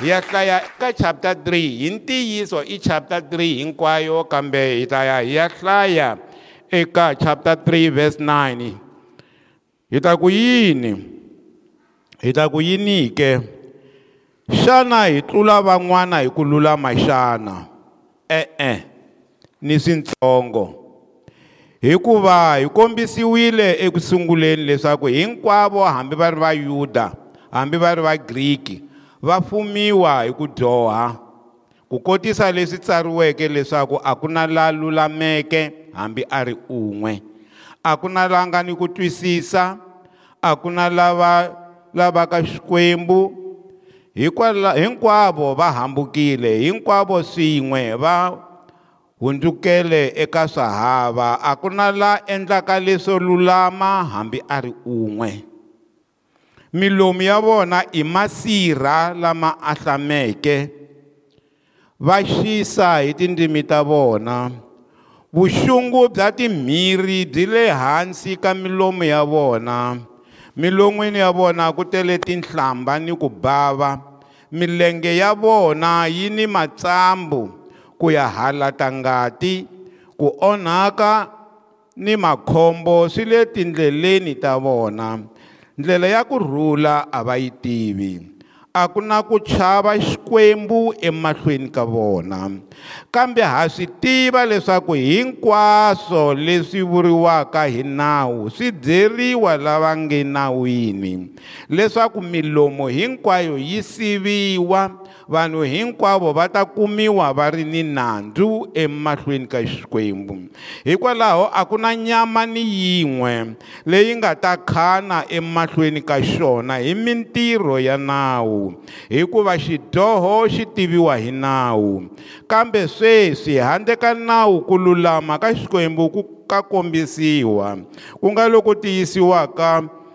hiya hlaya ka chapter 3 hi ntiyiso i chapter 3 hinkwayo kambe hi ta ya hi ya hlaya eka chapter 3 verse 9 hi ta ku yini hi ta ku yini ke xana hi tlula van'wana hi ku lulama xana e-e ni swintsongo hikuva hi kombisiwile ekusunguleni leswaku hinkwavo hambi va ri vayuda hambi va ri vagriki va va fumiwa hi ku dyoha ku kotisa leswi tsariweke leswaku a ku na la lulameke hambi a ri un'we a ku na la nga ni ku twisisa a ku na lava lavaka xikwembu hinkwavo va hambukile hinkwavo swin'we va hundzukele eka swahava a ku na la endlaka leswo lulama hambi a ri un'we milomu ya vona i masirha lama ahlameke va xisa hi tindzimi ta vona vuxungu bya timhirhi byi le hansi ka milomu ya vona milon'wini ya vona ku tele tinhlamba ni ku bava milenge ya vona yi ni matsambu ku ya halata ngati ku onhaka ni makhombo swi le tindleleni ta vona ndlela ya ku rhula a va yi tivi a ku na ku chava xikwembu emahlweni ka vona kambe ha swi tiva leswaku hinkwaswo leswi vuriwaka hi nawu swi byeriwa lava nge nawini leswaku milomo hinkwayo yi siviwa vanhu hinkwavo va ta kumiwa va ri ni nandzu emahlweni ka xikwembu hikwalaho a ku na nyama ni yin'we leyi nga ta khana emahlweni ka xona hi mintirho ya nawu hikuva xidyoho xi tiviwa hi nawu kambe sweswi handle ka nawu ku lulama ka xikwembu ku ka kombisiwa ku nga loko tiyisiwaka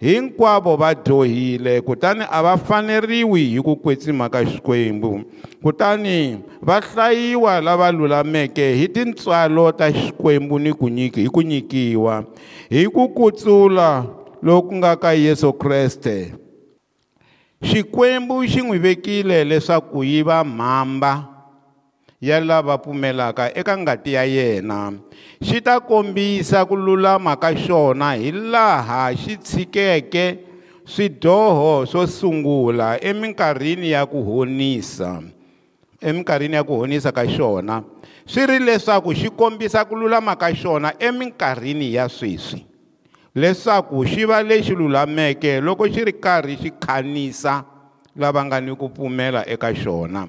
hinkwavo va dyohile kutani a va faneriwi hi ku kwetsima ka xikwembu kutani va hlayiwa lava lulameke hi tintswalo ta xikwembu ni ku nyiki hi ku nyikiwa hi ku kutsula loku nga ka Yesu Kreste Xikwembu xi n'wi vekile leswaku yi va mhamba ya lava pfumelaka eka ngati ya yena xi ta kombisa ku lulama ka xona hi laha xi tshikeke swidyoho swo sungula eminkarhini ya ku honisa eminkarhini ya ku honisa ka xona swi ri leswaku xi kombisa ku lulama ka xona eminkarhini ya sweswi leswaku xi va lexi lulameke loko xi ri karhi xi khanisa lava nga ni ku pfumela eka xona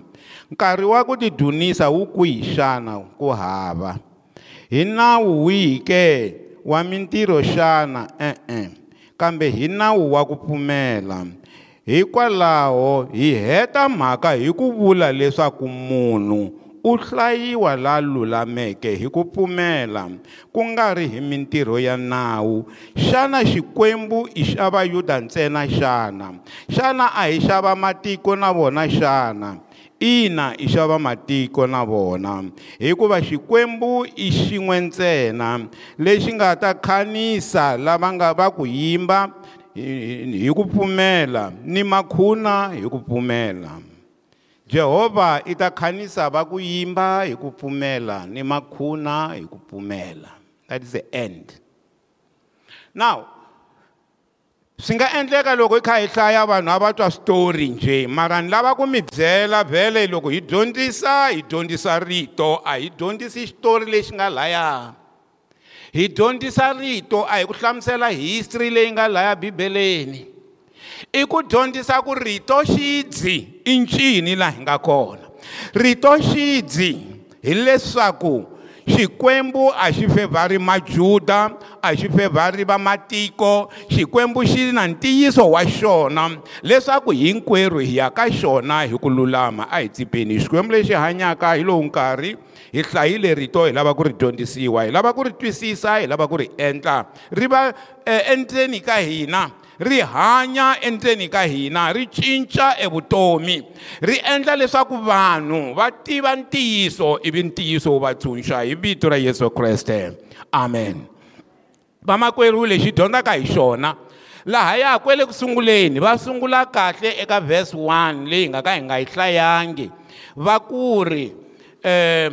nkarhi wa ku tidunisa wu kwihi xana ku hava hi nawu wihi ke wa mintirho xana e-e kambe hi nawu wa ku pfumela hikwalaho hi heta mhaka hi ku vula leswaku munhu u hlayiwa la lulameke hi ku pfumela ku nga ri hi mintirho ya nawu xana xikwembu i xa vayuda ntsena xana xana a hi xa vamatiko na vona xana ina i xa vamatiko na vona hikuva xikwembu i xin'we ntsena lexi nga ta khanisa lava nga va ku yimba hi ku pfumela ni makhuna hi ku pfumela Jehovha i ta khanisa va ku yimba hi ku pfumela ni makhuna hi ku pfumela that is the end now swi nga endleka loko hi kha hi hlaya vanhu a va twa switori njhe mara ni lava ku mi byela vhele loko hi dyondzisa hi dyondzisa rito a hi dyondzisi xitori lexi nga laya hi dyondzisa rito a hi ku hlamusela history leyi nga laya bibeleni i ku dyondzisa ku rito xidzi i ncini laha hi nga kona rito xidzi hileswaku xikwembu a xi fevhari majuda a xi fevhari vamatiko xikwembu xi na ntiyiso wa xona leswaku hinkwerhu hi ya ka xona hi ku lulama a hi tsipeni xikwembu lexi hanyaka hi lowu nkarhi hi hlayile rito hi lava ku ri dyondzisiwa hi lava ku ri twisisa hi lava ku ri endla ri va e, endleni ka hina ri hanya endzeni ka hina ri cinca evutomi ri endla leswaku vanhu va tiva ntiyiso ivi ntiyiso wu va tshunxa hi vito ra yesu kreste amen vamakwerhu lexi dyondzaka hi xona laha ya kwele ku sunguleni va sungula kahle eka verse 1 leyi nga ka hi nga yi hlayangi va ku ri um eh,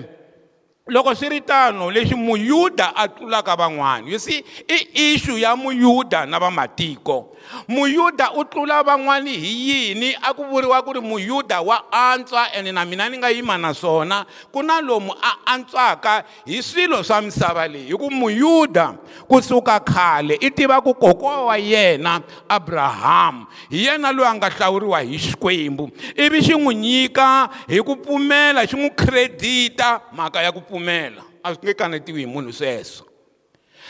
loko swi ri tano lexi muyuda a tlulaka van'wana you see i issue ya muyuda na vamatiko muyuda u tlula van'wani hi yini a ku vuriwa ku ri muyuda wa antswa ene na mina ni nga yima naswona ku na lomu a antswaka hi swilo swa misava leyi hi ku muyuda kusuka khale i tiva ku kokwa wa yena abrahamu hi yena loyi a nga hlawuriwa hi xikwembu ivi xi n'wi nyika hi ku pfumela xi n'wi khredita mhaka ya ku pfumela a swi nge kanetiwi hi munhu sweswo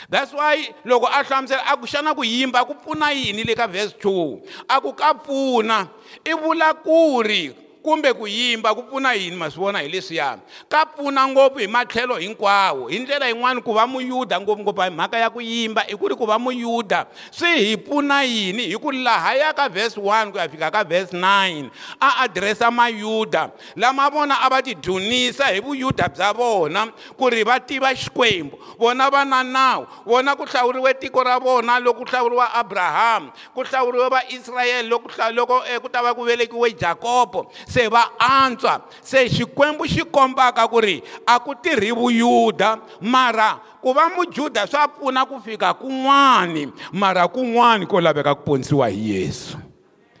that's why loko a hlamusela a ku xana ku yimba a ku pfuna yini le ka verse 2 a ku ka pfuna i vula ku ri kumbe ku yimba ku pfuna yini ma swi vona hi leswiyani ka pfuna ngopfu hi matlhelo hinkwawo hi ndlela yin'wani ku va muyuda ngopfungopfu hi mhaka ya ku yimba i ku ri ku va muyuda swi hi pfuna yini hi ku lahaya ka vhesi 1 ku ya fika ka vhesi 9 a adiresa mayuda lama vona a va tidunisa hi vuyuda bya vona ku ri va tiva xikwembu vona va na nawu vona ku hlawuriwe tiko ra vona loko ku hlawuriwa abrahamu ku hlawuriwe vaisrayele loko eh, ku ta va ku velekiwe jakobo se va antswa se xikwembu xi kombaka ku ri a ku tirhi vuyuda mara ku va mujuda swa pfuna ku fika kun'wani mara kun'wani ko laveka ku ponisiwa hi yesu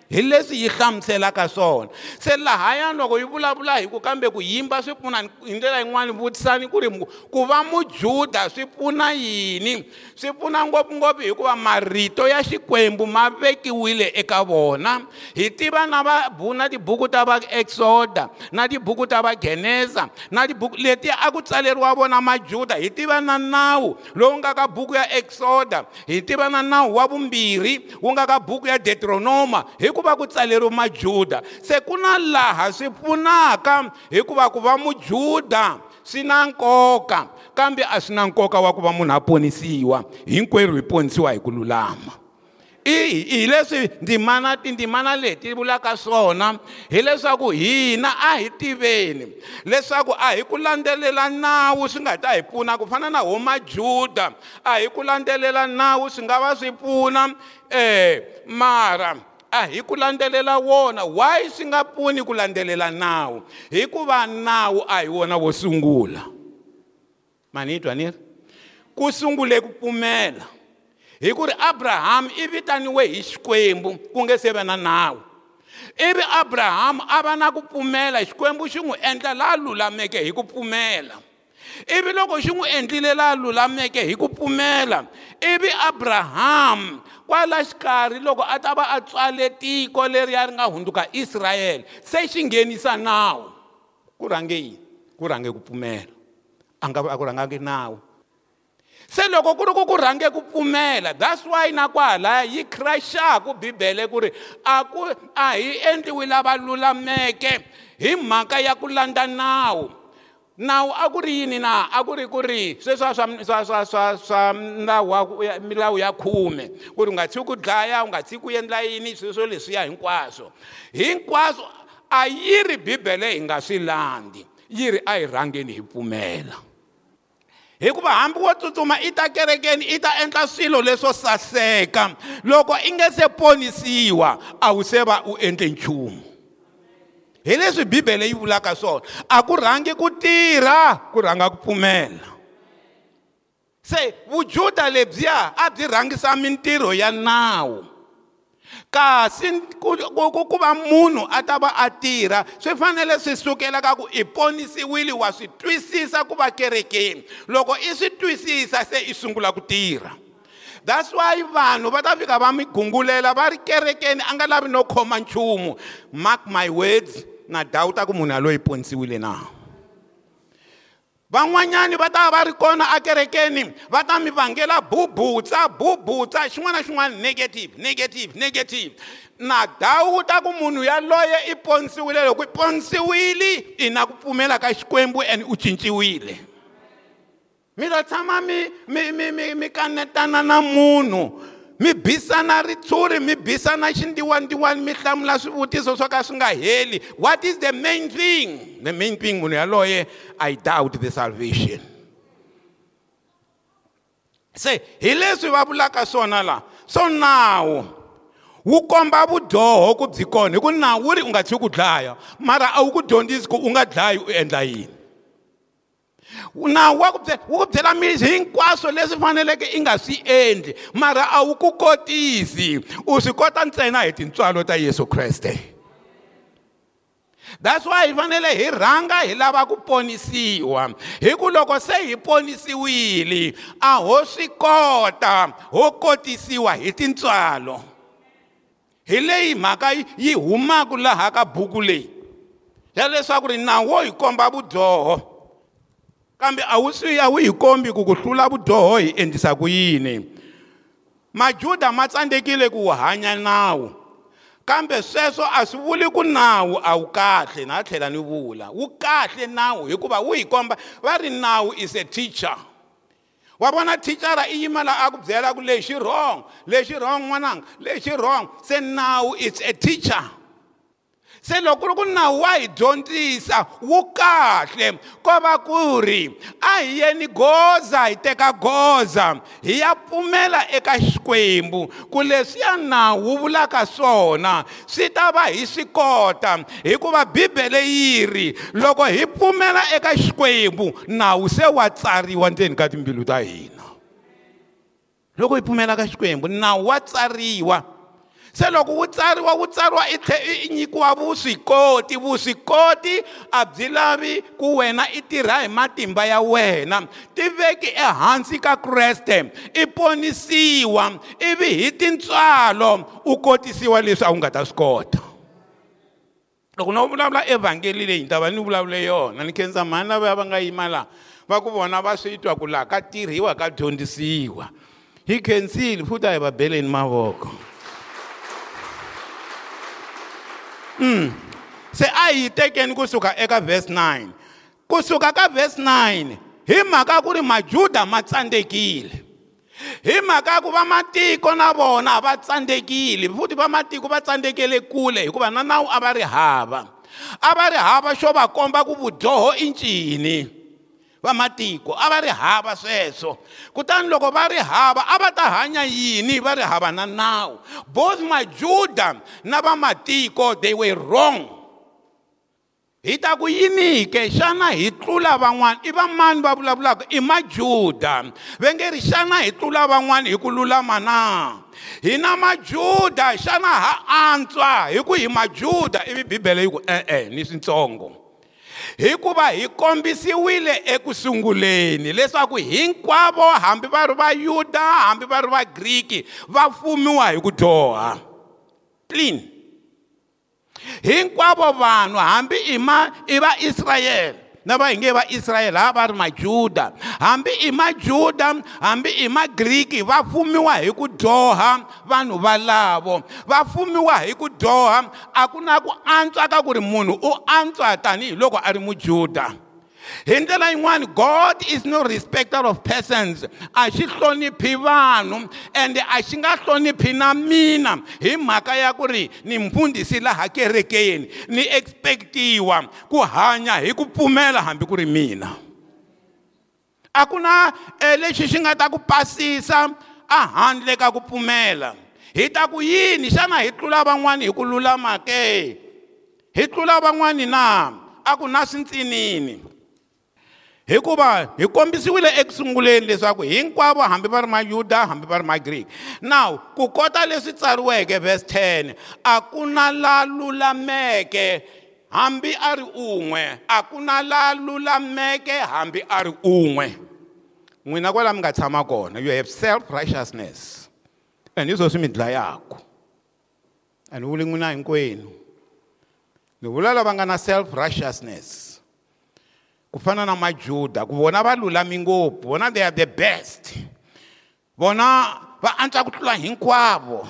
hi leswi yi hlamuselaka swona se lahaya loko yi vulavula hi ku kambe ku yimba swi pfuna hi ndlela yin'wani vutisani ku ri ku va mujuda swi pfuna yini swi pfuna ngopfungopfu hikuva marito ya xikwembu ma vekiwile eka vona hi tiva na vabu na tibuku ta va exoda na tibuku ta vageneza na tibuku leti a ku tsaleriwa vona majuda hi tiva na nawu lowu nga ka buku ya exoda hi tiva na nawu wa vumbirhi wu nga ka buku ya detronoma hi kuva ku tsalerwa majuda se ku na laha swi pfunaka hikuva ku va mujuda swi na nkoka kambe a swi na nkoka wa ku va munhu a ponisiwa hinkwerhu hi ponisiwa hi ku lulama hi leswi ndzimana tindzimana leti vulaka swona hileswaku hina a hi tiveni leswaku a hi ku landzelela nawu swi nga ta hi pfuna ku fana na ho majuda a hi ku landzelela nawu swi nga va swi pfuna um mara a ah, hi ku landzelela wona why swi nga pfuni ku landzelela nawu hikuva nawu a hi wona wo sungula mani yi twa ni ri ku sungule ku pfumela hi ku ri abrahamu i vitaniwe hi xikwembu ku nge se va na nawu ivi abrahamu a va na ku pfumela xikwembu xi n'wi endla laha lulameke hi ku pfumela ivi loko xi n'wi endlile laha lulameke hi ku pfumela ivi abrahamu kwala xikarhi loko a ta va a tswale tiko leriya ri nga hundzuka israyele se xi nghenisa nawu ku rhange yini ku rhange ku pfumela a nga a ku rhangangi nawu se loko ku ri ku ku rhange ku pfumela that's why na kwahalaya yi crashaku bibele ku ri a ku a hi endliwi lava lulameke hi mhaka ya ku landza nawu nawu a ku ri yini na a ku ri ku ri sweswa swa swa swa swa swa milawu ya milawu ya khume ku ri u nga tshiki ku dlaya u nga tshiki ku endla yini sweswo leswiya hinkwaswo hinkwaswo a yi ri bibele hi nga swi landzi yi ri a hi rhangeni hi pfumela hikuva hambi wo tsutsuma i ta kerekeni i ta endla swilo leswo saseka loko i nge se ponisiwa a wu se va u endle nchumu hi leswi bibele yi vulaka swona a ku rhangi ku tirha ku rhanga ku pfumela se vujuda lebyiya a byi rhangisa mintirho ya nawu kasi ku, ku, ku va munhu a ta va a tirha swi fanele swi sukela ka ku i ponisiwile wa swi twisisa ku va kerekeni loko i swi twisisa se i sungula ku tirha that's why vanhu va ta fika va mi gungulela va ri kerekeni a nga lavi no khoma nchumu mark my words na dawuta ku munhu aloyi ponisiwile na van'wanyani va ta va ri kona akerekeni va ta mi vangela bubutsa bubutsa xin'wana na xin'wana negative negative negative na dawuta ku munhu yaloye i ponisiwile loko i ponisiwile i na ku pfumela ka xikwembu and u cinciwile mi ta tshama mi mi mi mi mi kanetana na munhu mi bisana ritshuri mi bisana xindiwandiwani mi hlamula swivutiso swo ka swi nga heli what is the main thing the main thing munhu yaloye i doubt the salvation se hi leswi va vulaka swona laha so nawu wu komba vudyoho ku byi kona hi ku nawu wu ri u nga tshuki ku dlaya mara a wu ku dyondzisi ku u nga dlayi u endla yini nawu wa ku wu ku byela hinkwaswo leswi faneleke i nga swi endli mara a wu ku kotisi u swi kota ntsena hi tintswalo ta yesu kreste that's why hi fanele hi rhanga hi lava ku ponisiwa hi ku loko se hi ponisiwile a ho swi kota ho kotisiwa hi tintswalo hi leyi mhaka yi humaka laha ka buku leyi ya leswaku ri nawu wo hi komba vudyoho kambe a wu swi ya wu hi kombi ku ku hlula vudyoho hi endlisa ku yini majuda ma tsandzekile ku wu hanya nawu kambe sweswo a swi vuli ku nawu a wu kahle na tlhela ni vula wu kahle nawu hikuva wu hi komba va ri nawu is a teacher wa vona thicara i yima laha a ku byela ku lexi wrong lexi wrong n'wananga lexi wrong se nawu is a teacher se loko ri ku nawu wa hi dyondzisa wu kahle ko va ku ri a hi yeni goza hi teka goza hi ya pfumela eka xikwembu ku leswiya nawu wu vulaka swona swi ta va hi swi kota hikuva bibele yi ri loko hi pfumela eka xikwembu nawu se wa tsariwa ndzeni ka timbilu ta hina loko hi pfumela ka xikwembu nawu wa tsariwa se loko wu tsariwa wu tsariwa i nyikiwa vuswikoti vuswikoti a byi lavi ku wena i tirha hi matimba ya wena tiveki ehansi ka kreste i ponisiwa ivi hi tintswalo u kotisiwa leswi a wu nga ta swi kota loko no vulavula evhangeli leyi ni ta va ni vulavule yona ni khensa mhani lavaya va nga yima laha va ku vona va swi twa ku laha ka tirhiwa ka dyondzisiwa hi khensile futhi a hi va beleni mavoko Mm. Se a hi tekeni kusuka eka verse 9. Kusuka ka verse 9, hi maka kuri majuda matsandekile. Hi maka ku va matiko na bona va tsandekile, futhi va matiko va tsandekele kule hikuva na nawu a va ri hava. A va ri hava xo va komba ku vudyoho i ncini va matiko a va ri hava sweswo kutani loko va ri hava a va ta hanya yini va ri hava na nawu both majuda na vamatiko they were wrong hi ta ku yini ke xana hi tlula van'wana i vamani va vulavulaka i majuda va nge ri xana hi tlula van'wana hi ku lulama na hi na majuda xana ha antswa hi ku hi majuda ivi bibele yi ku e-e ni swintsongo e, hikuva hi kombisiwile ekusunguleni leswaku hinkwavo hambi va ri va yuda hambi va ri va griki va fumiwa hi ku dyoha clean hinkwavo vanhu hambi i ma i vaisrayele na va hi nge vaisrayele a va ri majuda hambi i majuda hambi i magiriki va fumiwa hi ku dyoha vanhu valavo va fumiwa hi ku dyoha a ku na ku antswa ka ku ri munhu u antswa tanihiloko a ri mujuda hi ndlela yin'wani god is no respecter of persons a xi hloniphi vanhu ende a xi nga hloniphi na mina hi mhaka ya ku ri ni mfundhisi laha kerekeni ni expect-iwa ku hanya hi ku pfumela hambi ku ri mina a ku na eh, lexi xi nga ta ku pasisa ahandle ka ku pfumela hi ta ku yini xana hi tlula van'wani hi ku lulama ke hi tlula van'wani na a ku na swintsinini hikuva hi kombisiwile ekusunguleni leswaku hinkwavo hambi va ri mayuda hambi va ri now ku kota leswi tsariweke verse 10 a ku na la lulameke hambi a ri un'we a ku na la lulameke hambi a ri un'we n'wina kwala mi nga tshama kona you have self righteousness and hi swo swi mi dlayaku a ni vuli n'wina hinkwenu ni vula lava nga na self righteousness kufana na majuda kuvona valulami ngopfu vona they are the best vona va antswa ku tlula hinkwavo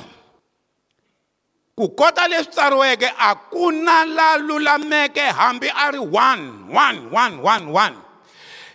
ku kota leswi tsariweke a ku na la lulameke hambi a ri one one one one one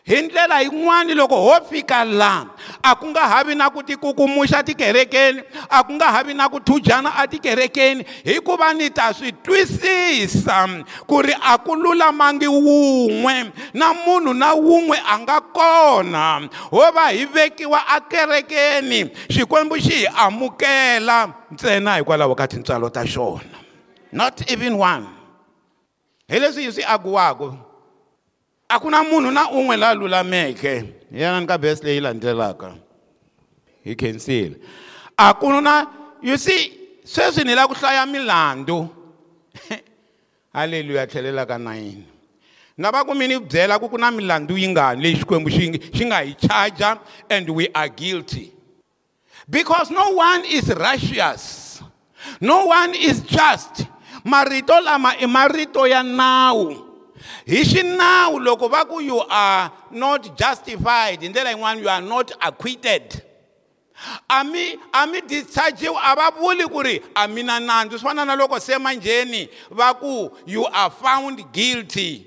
hi ndlela yin'wana loko ho fika laha a ku nga havi na ku tikukumuxa tikerekeni a ku nga havi na ku thujana atikerekeni hikuva ni ta swi twisisa ku ri a ku lulamangi wun'we na munhu na wun'we a nga kona ho va hi vekiwa akerekeni xikwembu xi hi amukela ntsena hikwalaho ka tintswalo ta xona not even one hi leswi hi swi akiwaka akuna ku na munhu na un'we la lulameke hi yana ni ka bese he can see khensile a na you see sweswi ni lava ku hlaya milandzu haleluya tlhelela ka nayini na va ku mi ni byela ku ku na milandzu yi ngani leyi xikwembu xi xi nga hi charger and we are guilty because no one is righteous no one is just marito lama i marito ya nawu hi xinawu loko va ku you are not justified hi ndlela yin'wana you are not acquitted a mi a mi dischargiwi a va vuli ku ri a mi na nandzu swi fana na loko se manjheni va ku you are found guilty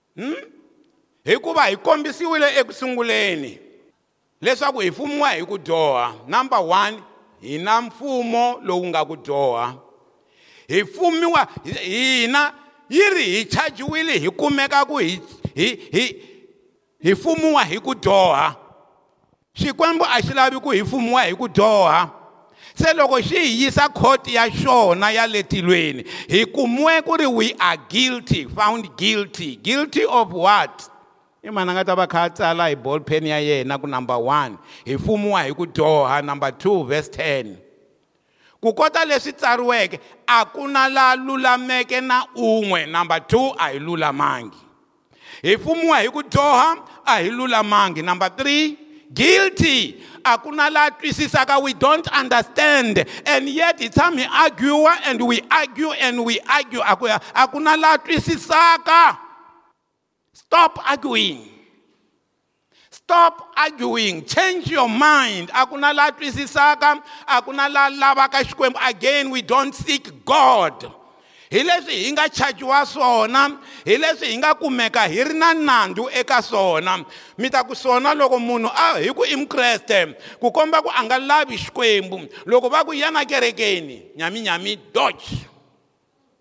hmm? hikuva hi kombisiwile ekusunguleni leswaku hi fumiwa hi ku dyoha number one hi na mfumo lowu nga ku dyoha hi fumiwa hina yi ri hi chajiwile hi kumeka ku hi hi hi hi fumiwa hi ku dyoha xikwembu a xi lavi ku hi fumiwa hi ku dyoha se loko xi hi yisa khoti ya xona ya le tilweni hi kumiwe ku ri we are guilty found guilty guilty of what i mani a nga ta va kha a tsala hi ball pen ya yena ku number one hi fumiwa hi ku dyoha number two verse ten ku kota leswi tsariweke a ku na la lulameke na un'we number two a hi lulamangi hi fumiwa hi ku dyoha a hi lulamangi number three guilty a ku na la twisisaka we don't understand and yet hi tshama hi arguwa and we argue and we argue a ku na la twisisaka Stop arguing. Stop arguing. Change your mind. Akuna la twisisaka, akuna la lavaka xikwembu. Again we don't seek God. hi leswi hi nga chajiwa swona hi leswi hi nga kumeka hi ri na nandzu eka swona mi ta ku swona loko munhu a ah, hi ku i mukreste ku komba ku a nga lavi xikwembu loko va ku yana kerekeni nyaminyami dodge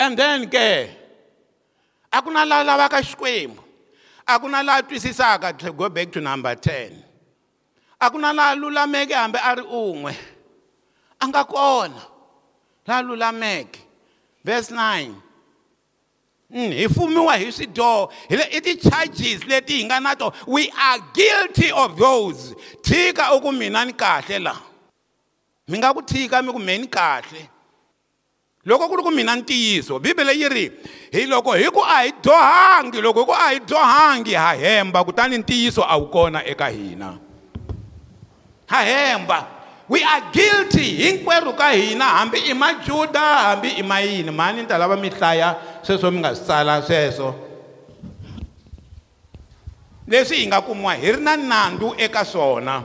and then ke a ku na la lavaka xikwembu a la twisisaka to go back to number 10 a ku na la lulameke hambi a ri un'we a kona la lulameke verse 9 hi mm, fumiwa hi swidyoho i ti-charges leti hi nga na to we are guilty of those tshika u ku mina ni kahle laha mi nga ku tshika mi ku mehe ni kahle loko ku ri ku mina ntiyiso bibele yi ri hi loko hi ku a hi dyohangi loko hi ku a hi dyohangi ha hemba kutani ntiyiso a wu kona eka hina ha hemba we are guilty hinkwerhu ka hina hambi i majuda hambi i mayini mhani ni ta lava mi hlaya sweswo mi nga swi tsala sweswo leswi hi nga kumiwa hi ri na nandzu eka swona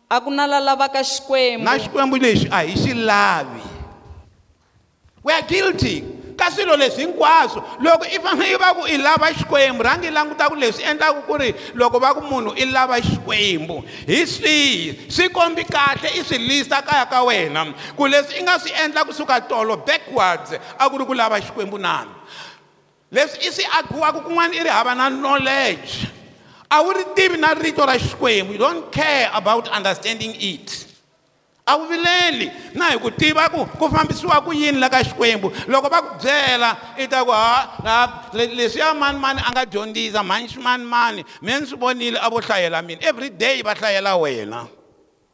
a ku na la lavaka xikwembu na xikwembu lexi a hi xi lavi we are guilty ka swilo leswi hinkwaswo loko i fanele i va ku i lava xikwembu rhangi i languta ku leswi endlaka ku ri loko va ku munhu i lava xikwembu hi swihi swi kombi kahle i swi lista kaya ka wena ku leswi i nga swi endla kusuka tolo backwards a ku ri ku lava xikwembu nami leswi i swi akiwaka kun'wana i ri hava na knowledge a wu ri tivi na rito ra xikwembu you don't care about understanding it a wu vileli na hi ku tiva ku ku fambisiwa ku yini la ka xikwembu loko va ku byela i ta ku ha leswiya manimani a nga dyondzisa mhanxi manimani meni swi vonile a vo hlayela mina every day va hlayela wena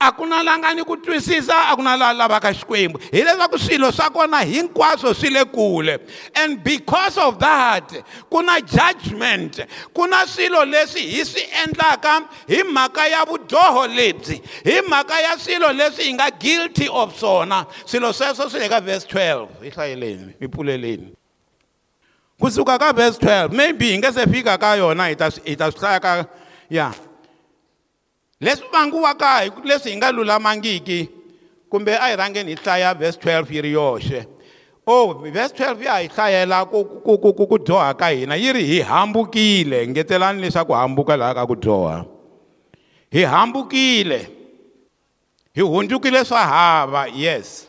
a ku na langa ni ku twisisa a ku na la lavaka xikwembu hileswaku swilo swa kona hinkwaswo swi le kule and because of that ku na judgment ku na swilo leswi hi swi endlaka hi mhaka ya vudyoho lebyi hi mhaka ya swilo leswi hi nga guilty of swona swilo sweswo swi le ka verse 12 hi hlayeleni hi pfuleleni kusuka ka verse 12 maybe hi nge se fika ka yona hi ta hi ta swi hlaya ka ya yeah. leswi vangiwaka hi leswi hi nga lulamangiki kumbe a hi rhangeni hi hlaya verse 12 yi ri yoxe o oh, verse 12 ya hi hlayela ku ku ku ku ku dyoha ka hina yi ri hi hambukile ngetelani leswaku hambuka laha ka ku dyoha hi hambukile hi hundzukile swa hava yes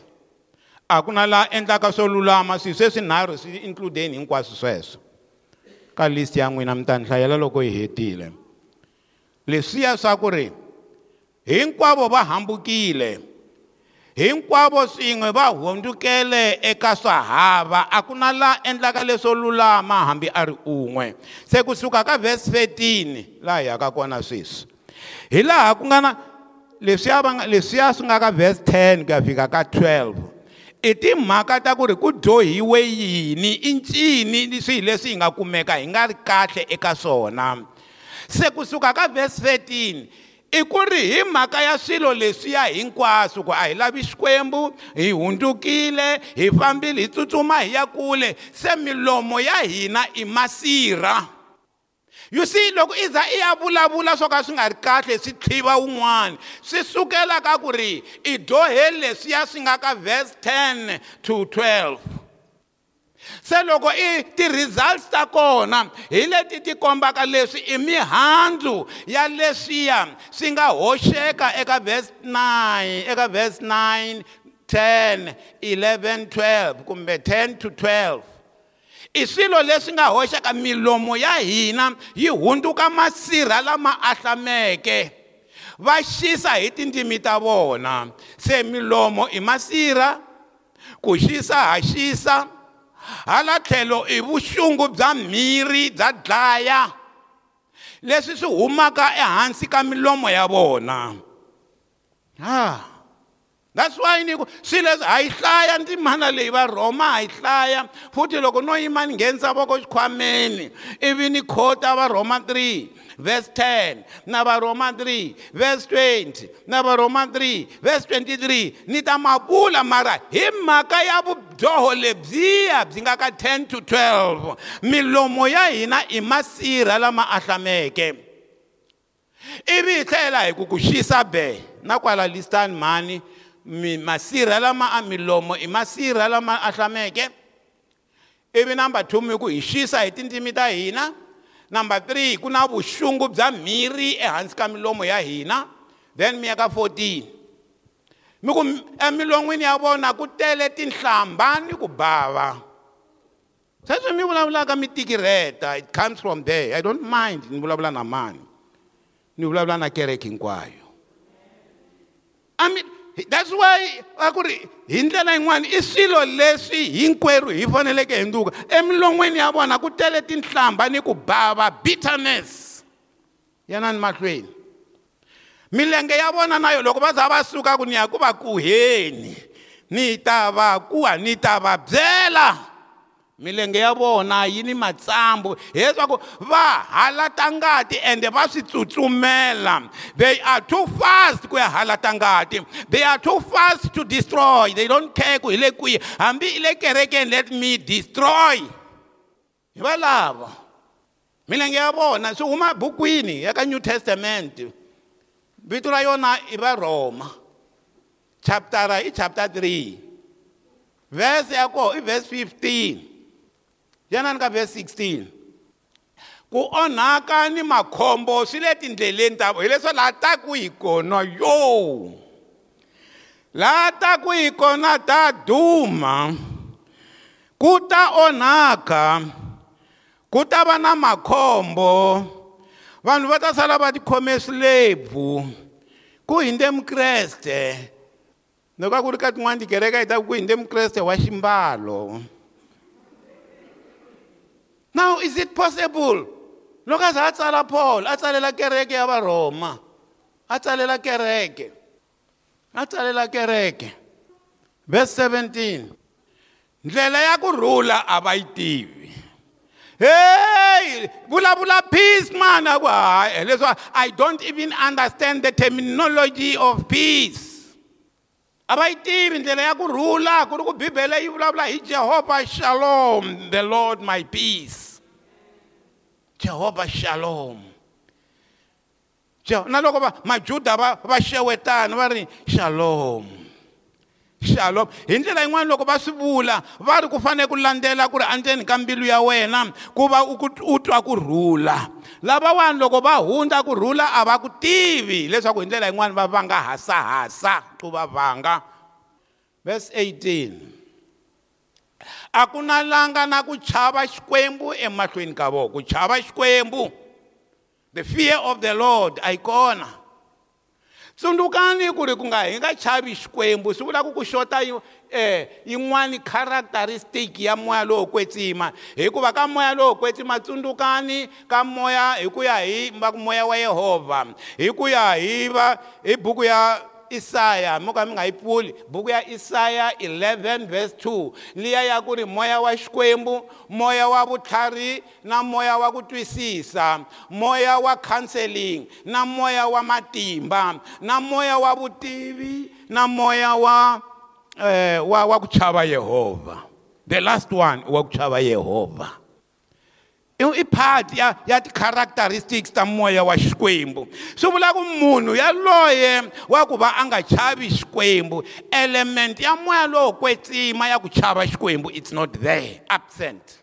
a ku na laha endlaka swo lulama swilo sweswinharhu swi includeni hinkwaswo sweswo ka list ya n'wina mi ta ni hlayela loko hi hetile leswiya swa ku ri hinkwavo va hambukile hinkwavo swin'we va hundzukele eka swahava a ku na la endlaka leswo lulama hambi a ri un'we se kusuka ka vhesi 13 laha hi yaka kona sweswi hi laha ku nga na leswiya va nga leswiya swi nga ka vhesi 10 ku ya fika ka 12 i timhaka ta ku ri ku dyohiwe yini i ncini swihi leswi hi nga kumeka hi nga ri kahle eka swona se kusuka ka vhesi 13 i ku ri hi mhaka ya swilo leswiya hinkwaswo ku a hi lavi xikwembu hi hundzukile hi fambile hi tsutsuma hi ya kule se milomo ya hina i masirha you see loko i za i ya vulavula swo ka swi nga ri kahle swi tlhiva wun'wana swi sukela ka ku ri i doheli leswiya swi nga ka vhesi 10 to 12 se loko i ti-results ta kona hi leti ti kombaka leswi i mihandzu ya leswiya swi nga hoxeka eka vhesi 9 eka vhesi 9 10 11 12 kumbe 10 to 12 i swilo leswi nga hoxaka milomo ya hina yi hundzuka masirha lama ahlameke va xisa hi tindzimi ta vona se milomo i masirha ku xisa ha xisa hala tlhelo i vuxungu bya mhiri bya dlaya leswi swi humaka ehansi ka milomo ya vona ha ah, that's why ni ku swilo leswi ha yi hlaya ndzimana leyi varhoma ha yi hlaya futhi loko no yima ni nghenisa voko xikhwameni ivi ni khota varhoma 3 verse 10 na Roma 3 verse 20 na Roma 3 verse 23 ni ta ma vula mara hi mhaka ya vudyoho lebyiya byi nga ka 10 to 12 milomo ya hina i masirha lama ahlameke ivi hi tlhela hi ku ku xisa be na kwala listan mhani masirha lama a milomo i masirha lama ahlameke ivi number two mi ku hi xisa hi tindzimi ta hina number 3 ku na vuxungu bya mhiri ehansi ka milomo ya hina then mi ya ka 14 mi ku ya vona ku tele tinhlamba ni ku bava sweswi mi vulavulaka mi tikireta it comes from there i don't mind ni vulavula na mani ni vulavula na kereke hinkwayo a mi that's why va ku ri hi ndlela yin'wana i swilo leswi hinkwerhu hi faneleke hi nduka emilon'weni ya vona ku tele tinhlamba ni ku bava bitterness yanani mahlweni milenge ya vona na yo loko va za va suka ku ni ya ku va kuheni ni ta va kuwa ni ta va byela milenge ya vona yi ni matsambu hileswaku va halata ngati ende va swi tsutsumela they are too fast ku ya halata ngati they are too fast to destroy they don't care ku hi le kwihi hambi i le kerekeni let me destroy hi valavo milenge ya vona swi huma bukwini ya ka new testament vito ra yona i va roma chaptara i chapter 3 verse ya koho i verse 15 janani ka verse 16 ku onhaka ni makhombo swi le tindleleni ta hileswo laha taku hi kona yo laha taku hi kona ta duma ku ta onhaka ku ta va na makhombo vanhu va ta sala va tikhome swilebvu ku kreste. mukreste loko a ku ri ka tin'wani tikereka hi ku mukreste wa ximbalo now, is it possible? Look at a tsala Paul, Atala tsalela kereke ya varhoma, a tsalela kereke, a kereke. Verse 17. Ndlela ya ku rhula a va bula bula peace man, hayi, I don't even understand the terminology of peace. a va yi tivi ndlela ya ku rhula ku ri ku bibele yi vulavula hi jehovha shalom the lord my peace jehovha shalom na loko va majuda va va xewetana va ri shalom shalom hi ndlela yin'wana loko va swi vula va ri ku fanele ku landzela ku ri endzeni ka mbilu ya wena ku va u twa ku rhula lavawani loko va hundza ku rhula a va ku tivi leswaku hi ndlela yin'wani va vanga hasahasa ku va vanga verse 18 a ku na langa na ku chava xikwembu emahlweni ka vona ku chava xikwembu the fear of the lord a yi kona tsundzukani ku ri ku nga hi nga chavi xikwembu swi vula ku ku xota yi eh, yin'wani characteristic ya moya lowo kwetsima hikuva ka moya lowo kwetsima tsundzukani ka moya hi ku ya hi va ku moya wa yehovha hi ku ya hi va hi buku ya isaya mo ka mi nga yi pfuli buku ya isaya 11 verse 2 liya ya ku ri moya wa xikwembu moya wa vutlhari na moya wa ku twisisa moya wa counseling na moya wa matimba na moya wa vutivi na moya wa eh, wa, wa ku chava yehovha the last one wa ku chava yehovha i part ya ya ti-characteristics ta moya wa xikwembu swi vula ku munhu yaloye wa ku va a nga chavi xikwembu element ya moya lowo kwetsima ya ku chava xikwembu it's not there absent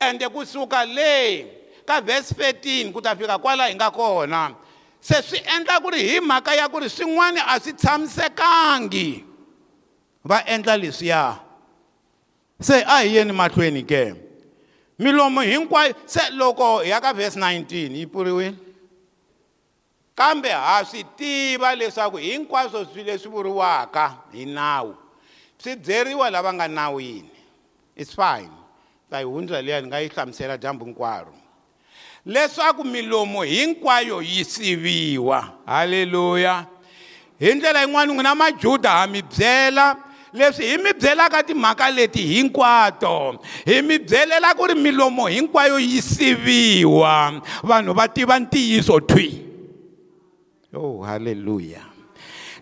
ende kusuka le ka verse 13 kuta fika kwala hinga kona se swi endla ku ri hi mhaka ya ku ri swin'wana a swi tshamisekangi va endla leswiya se a hi yeni mahlweni ke milomo hinkwayo se loko hi ya ka verse 19 yi pfuriwile kambe ha swi tiva leswaku hinkwaswo swi leswi vuriwaka hi nawu swi dyeriwa lava nga nawini its fine ta yi hundza liya ni nga yi hlamusela dyambu hinkwaro leswaku milomo hinkwayo yi siviwa halleluya hi ndlela yin'wana n'wina majuda ha mi byela leswi hi mi byelaka timhaka leti hinkwato hi mi byelela ku ri milomo hinkwayo yi siviwa vanhu va tiva ntiyiso thwi oh halleluya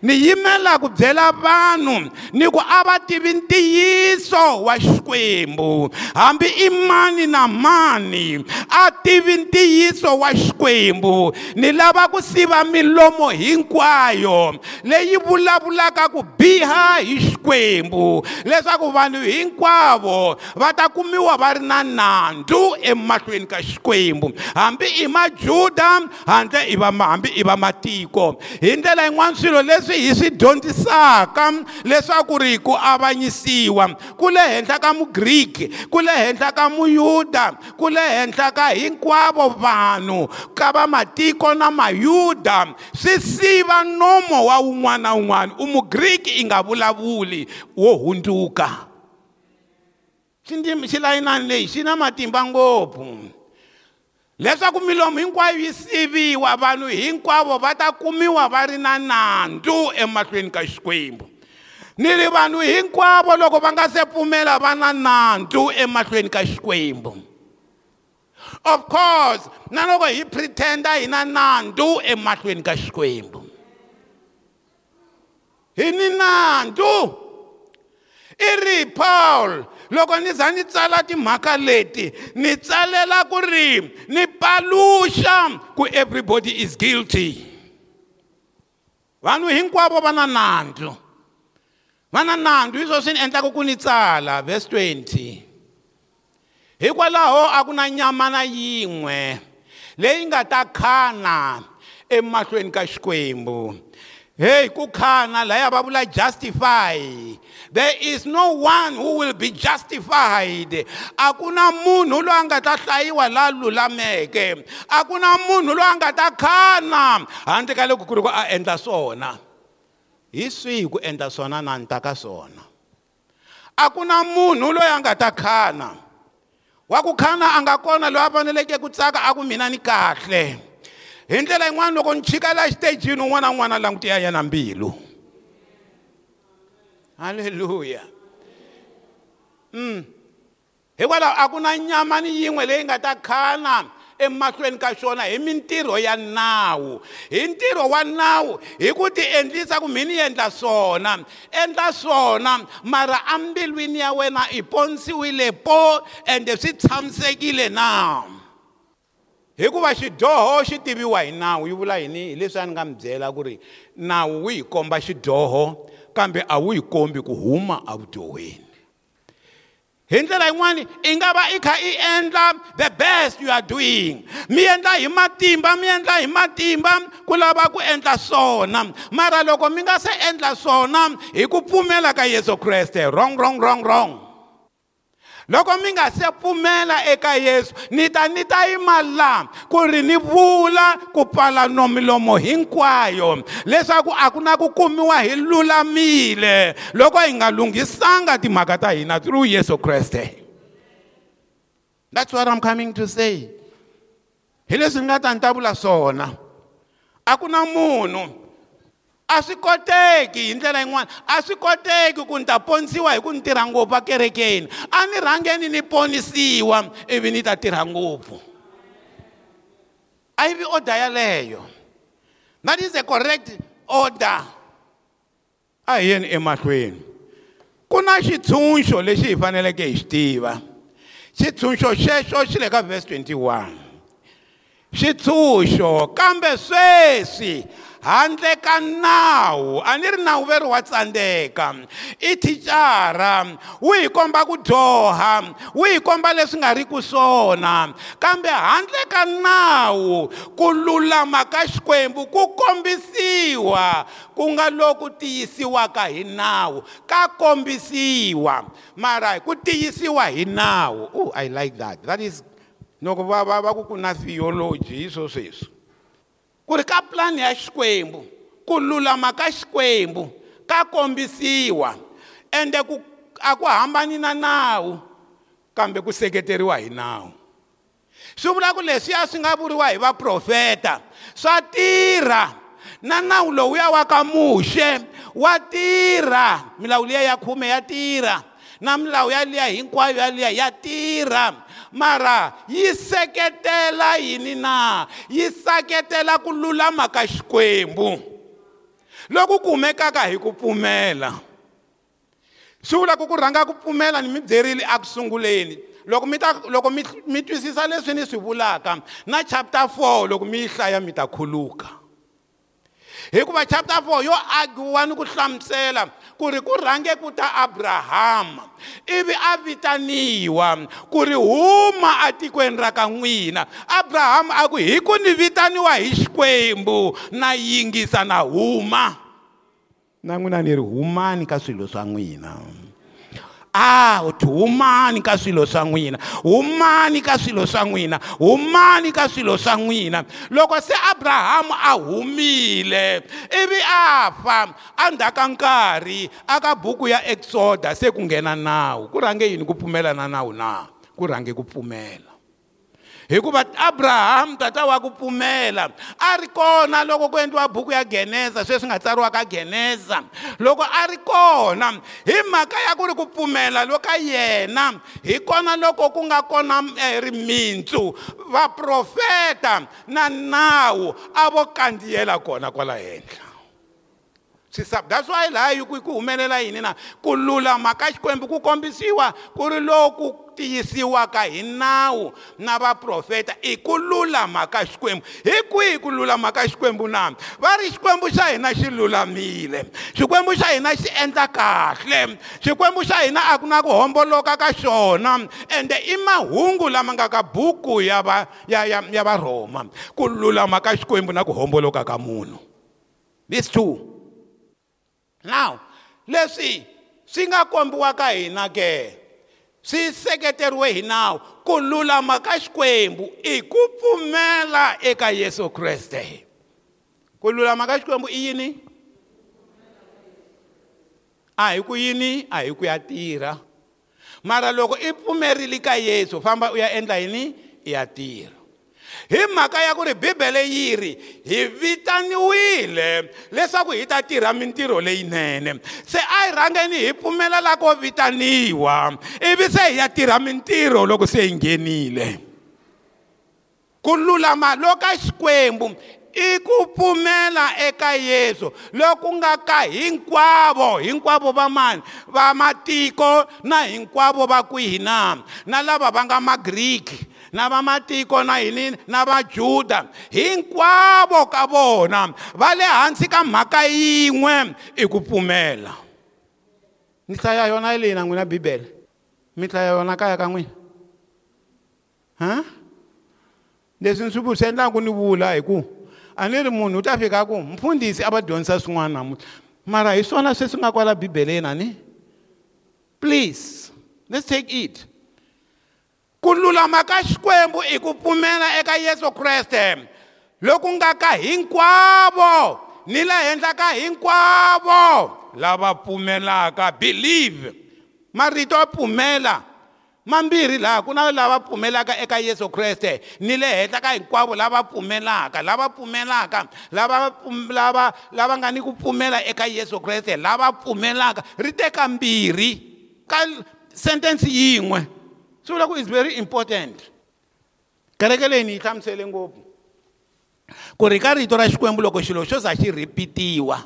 ni yimela ku byela vanhu ni ku a va tivi ntiyiso wa xikwembu hambi i mani na mani a tivi ntiyiso wa xikwembu ni lava ku siva milomo hinkwayo leyi vulavulaka ku biha hi xikwembu leswaku vanhu hinkwavo va ta kumiwa va ri na nandzu emahlweni ka xikwembu hambi i majuda handle i va hambi i va matiko hi ndlela yin'wana swilo leswi leswi hi swi dyondzisaka leswaku ri ku avanyisiwa ku le henhla ka mugriki ku le henhla ka muyuda ku le henhla ka hinkwavo vanhu ka va matiko na mayuda swi siva nomo wa wun'wana na wun'wana u mugriki i nga vulavuli wo hundzuka xindzimi xilayinani lexi xi na matimba ngopfu leswaku milomo hinkwayo yi siviwa vanhu hinkwavo va ta kumiwa va ri na nandzu emahlweni ka xikwembu ni ri vanhu hinkwavo loko va nga se pfumela va na nandzu emahlweni ka xikwembu of course na loko hi pretenda hi na nandzu emahlweni ka xikwembu hi ni nandzu i ri paul loko ni za ni tsala timhaka leti ni tsalela ku ri ni paluxa ku everybody is guilty vanhu hinkwavo va na nandzu va na nandzu hi swo swi ni endlaka ku ni tsala vhesi 20 hikwalaho a ku na nyama na yin'we leyi nga ta khana emahlweni ka xikwembu heyi ku khana laya va vula justify there is no one who will be justified Akuna ku na munhu loyi a nga ta hlayiwa laha lulameke a na munhu loyi a ta khana handle ka loko ku a endla swona hi swihi ku endla swona na ni ta ka swona a na munhu loyi a nga ta khana wa ku khana a nga kona loyi a faneleke ku tsaka a ku mina ni kahle hi ndlela yin'wana loko ni chika la un'wana na un'wana yena mbilu haleluya m mm. hikwalaho a ku na nyama ni yin'we leyi nga ta khana emahlweni ka xona hi mintirho ya nawu hi ntirho wa nawu hi ku ti endlisa ku mhini endla swona endla swona mara ambilwini ya wena i ponisiwile po ende swi tshamisekile na hikuva xidyoho xi tiviwa hi nawu yi vula yini hi leswi a ni nga mi byela ku ri nawu wu hi komba xidyoho kambe a wu yi kombi ku huma evudyuhweni hi ndlela yin'wani i nga va i kha i endla the best you are doing mi endla hi matimba mi endla hi matimba ku lava ku endla swona mara loko mi nga se endla swona hi ku pfumela ka yesu kreste wrong wrong wrong wrong loko mi nga se pfumela eka yesu ni ta ni ta yima laha ku ri ni vula ku pfala no milomo hinkwayo leswaku a ku na ku kumiwa hi lulamile loko hi nga lunghisanga timhaka ta hina through yesu kreste that's what i'm coming to say hi leswi ni nga ta ni ta vula swona a ku na munhu a swi koteki hi ndlela yin'wana a swi koteki ku ni ta ponisiwa hi ku ni tirha ngopfu akerekeni a ni rhangeni ni ponisiwa ivi ni ta tirha ngopfu a yi vi order yaleyo that is a correct order a hi yeni emahlweni ku na xitshunxo lexi hi faneleke hi xi tiva xitshunxo xexo xi le ka vhesi 21 xitshunxo kambe sweswi handle ka nawu a ni ri nawu veri wa tsandzeka i thicara wu hi komba ku dyoha wu hi komba leswi nga ri ku swona kambe handle ka nawu ku lulama ka xikwembu ku kombisiwa ku nga loku tiyisiwaka hi nawu ka kombisiwa mara ku tiyisiwa hi nawu oh i like that that is loko va va va ku ku na theology hi swo sweswo kuri ka pulani ya xikwembu ku lulama ka xikwembu ka kombisiwa ende ku aku hambani na nawu kambe ku seketeriwa hi nawu swi vula ku leswiya swi nga vuriwa hi vaprofeta swa tirha na nawu lowuya wa ka muxe wa tirha milawu liya ya khume ya tirha na milawu yaliya hinkwayo yaliya ya tirha mara yi seketela yini na yi seketela ku lulama ka xikwembu loku kumekaka hi ku pfumela swi vula ku ku rhanga ku pfumela ni mi byerile aku sunguleni loko mi ta loko mi mi twisisa leswi ni swi vulaka na chapter 4 loko mi yi hlaya mi ta khuluka hikuva chapter 4 yo argiwa ni ku hlamusela ku ri ku rhange ku ta abrahama ivi a vitaniwa ku ri huma atikweni ra ka n'wina abrahama a ku hi ku ni vitaniwa hi xikwembu na yingisa na huma na n'wina ni ri humani ka swilo swa n'wina a ah, humani ka swilo swa n'wina humani ka swilo swa n'wina humani ka swilo swa n'wina loko se abrahamu a humile ivi a fa endzhaku ka nkarhi aka buku ya exoda se ku nghena nawu ku rhange yini ku pfumela na nawu na ku rhange ku pfumela hikuva abrahamu tata wa ku pfumela a ri kona loko ku endliwa buku ya geneza sweswi nga tsariwaka geneza loko a ri kona hi mhaka ya ku ri ku pfumela loka yena hi kona loko ku nga kona e, rimitsu vaprofeta na nawu a vo kandziyela kona kwala henhla that's why laha ku ku humelela yini na ku lulama ka xikwembu ku kombisiwa ku ri loku tiyisiwaka hi nawu na vaprofeta i ku lulama ka xikwembu hi kwihi ku lulama ka xikwembu na va ri xikwembu xa hina xi lulamile xikwembu xa hina xi endla kahle xikwembu xa hina a ku na ku homboloka ka xona ende i mahungu lama nga ka buku ya va ya ya ya varhoma ku lulama ka xikwembu na ku homboloka ka munhu these two now leswi swi nga kombiwa ka hina ke swi seketeriwe hi nawu ku lulama ka xikwembu i ku pfumela eka yesu kreste ku lulama ka xikwembu i yini a hi ku yini a hi ku ya tirha mara loko i pfumerile ka yesu famba u ya endla yini i ya tirha hi mhaka ya ku ri bibele yi ri hi vitaniwile leswaku hi ta tirha mintirho leyinene se a hi rhangeni hi pfumelela ko vitaniwa ivi se hi ya tirha mintirho loko se hi nghenile ku lulama loka xikwembu i ku pfumela eka yesu loku nga ka hinkwavo hinkwavo va mani va matiko na hinkwavo va kwihi na na lava va nga magriki na vamatiko na yini na vajuda hinkwavo ka vona va le hansi ka mhaka yin'we i ku pfumela ni hlaya yona leyi na n'wina bibele mi hlaya yona kaya ka n'wina ha leswi ni swi vu swi endlaku ni vula hi ku a ni ri munhu u ta fika ku mfundhisi a va dyondzisa swin'wana namuntlha mara hi swona sweswi nga kwala bibeleni a ni please let's take it ku lulama ka xikwembu i ku pfumela eka yesu kreste loku nga ka hinkwavo ni le henhla ka hinkwavo lava pfumelaka believe marito ya pfumela mambirhi laha ku na lava pfumelaka eka yesu kreste ni le henhla ka hinkwavo lava pfumelaka lava pfumelaka lavalava lava nga ni ku pfumela eka yesu kreste lava pfumelaka ri teka mbirhi ka sentence yin'we so lokhu is very important kereke leyi ni yi hlamusele ngopfu ku ri ka rito ra xikwembu loko xilo xo za xi rhipitiwa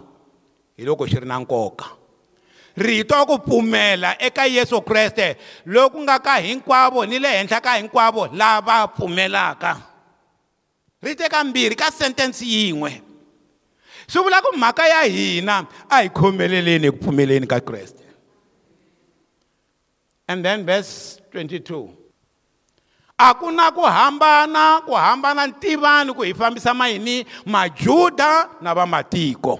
hi loko xi ri na nkoka rito ku pfumela eka yesu kreste loku nga ka hinkwavo ni le henhla ka hinkwavo lava pfumelaka ri teka mbirhi ka sentensi yin'we swi vula ku mhaka ya hina a hi khomeleleni hi ku pfumeleni ka kreste and then verse 22 akuna ku hambana ku hambana ntivani ku hi fambisa mayini majuda na vamatiko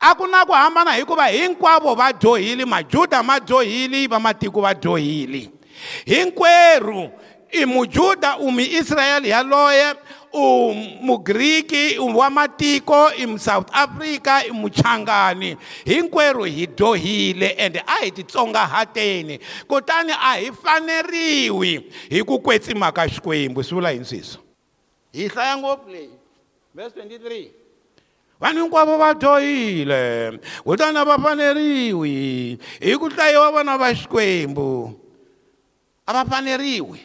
akuna ku hambana hikuva hinkwavo va dyohile majuda ma dyohile vamatiko va dyohile hinkwerhu i mujuda umi israyele yaloye umugriki wa matiko i south africa i muchangani hinkwerhu hi dyohile ende a hi titsongahateni kutani a hi faneriwi hi ku kwetsima ka xikwembu swi vula yini sweswo hi hlaya ngopfu leyi verse 23 vanhu hinkwavo va dyohile kutani va faneriwi hi ku hlayiwa vona va xikwembu a va faneriwi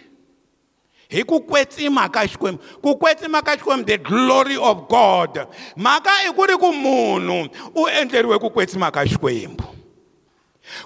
hi ku kwetsima ka xikwembu ku kwetsima ka xikwembu the glory of god mhaka i ku ri ku munhu u endleriwe ku kwetsima ka xikwembu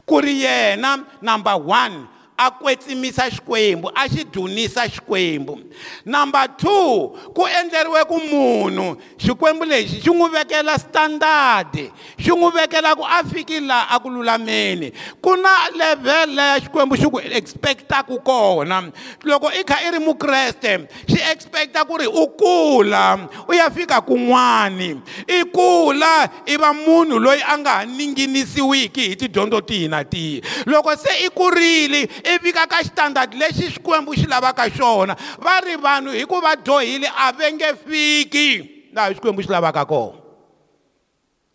ku ri yena number one a kwetsimisa xikwembu a xi dzunisa xikwembu number two ku endleriwe ku munhu xikwembu lexi xi n'wi vekela standard xi n'wi vekela ku a fiki laha a ku lulameni ku na levhele ya xikwembu xi ku expect-aku kona loko i kha i ri mukreste xi expect-a ku ri u kula u ya fika kun'wani i kula i va munhu loyi a nga ha ninginisiwiki hi tidyondzo tihi na tihi loko se i kurile ivi ka ka xitandati lexi xikwembu xi lavaka xona va ri vanhu hi ku va dyohile a va nge fiki laha xikwembu xi lavaka kona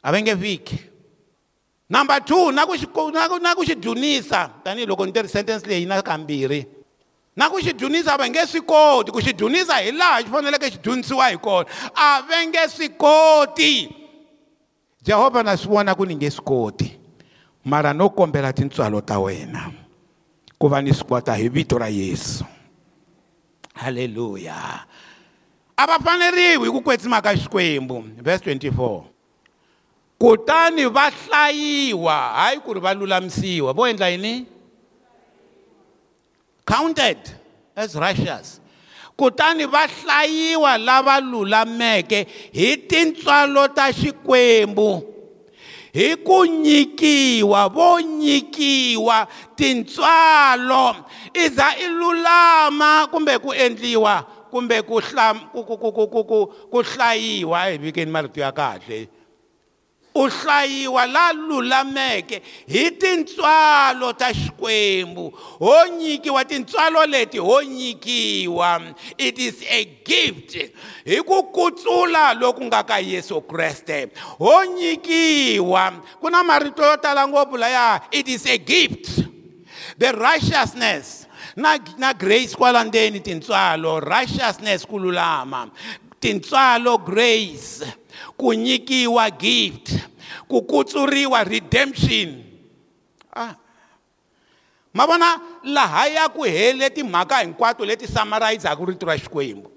a va nge fiki number two na ku xi na ku na ku xi dunisa tanihiloko ni tirhi sentence leyi na kambirhi na ku xi dunisa va nge swi koti ku xi dunisa hi laha xi faneleke xi dunisiwa hi kona a va nge swi koti jehovha na swi vona ku ni nge swi koti mara no kombela tintswalo ta wena ku va ni swi kota hi vito ra yesu halleluya a va faneriwi hi ku kwetsima ka xikwembu verse 24 kutani va hlayiwa hayi ku ri va lulamisiwa vo endla yini counted as righteous kutani va hlayiwa lava lulameke hi tintswalo ta xikwembu hi ku nyikiwa vo nyikiwa tintswalo i za i lulama kumbe ku endliwa kumbe ku ku ku ku ku ku ku hlayiwa hi vikeni marito ya kahle u hlayiwa la lulameke hi tintswalo ta xikwembu ho nyikiwa tintswalo leti ho nyikiwa it is a gift hi ku kutsula loku nga ka yesu kreste ho nyikiwa ku na marito yo tala ngopfu laya it is a gift the righteousness na na grace kwala ndzeni tintswalo righteousness ku lulama tintswalo grace ku nyikiwa gift ku kutsuriwa redemption ah. ma vona lahaya ku hele timhaka hinkwato leti samarizaku rito ra xikwembu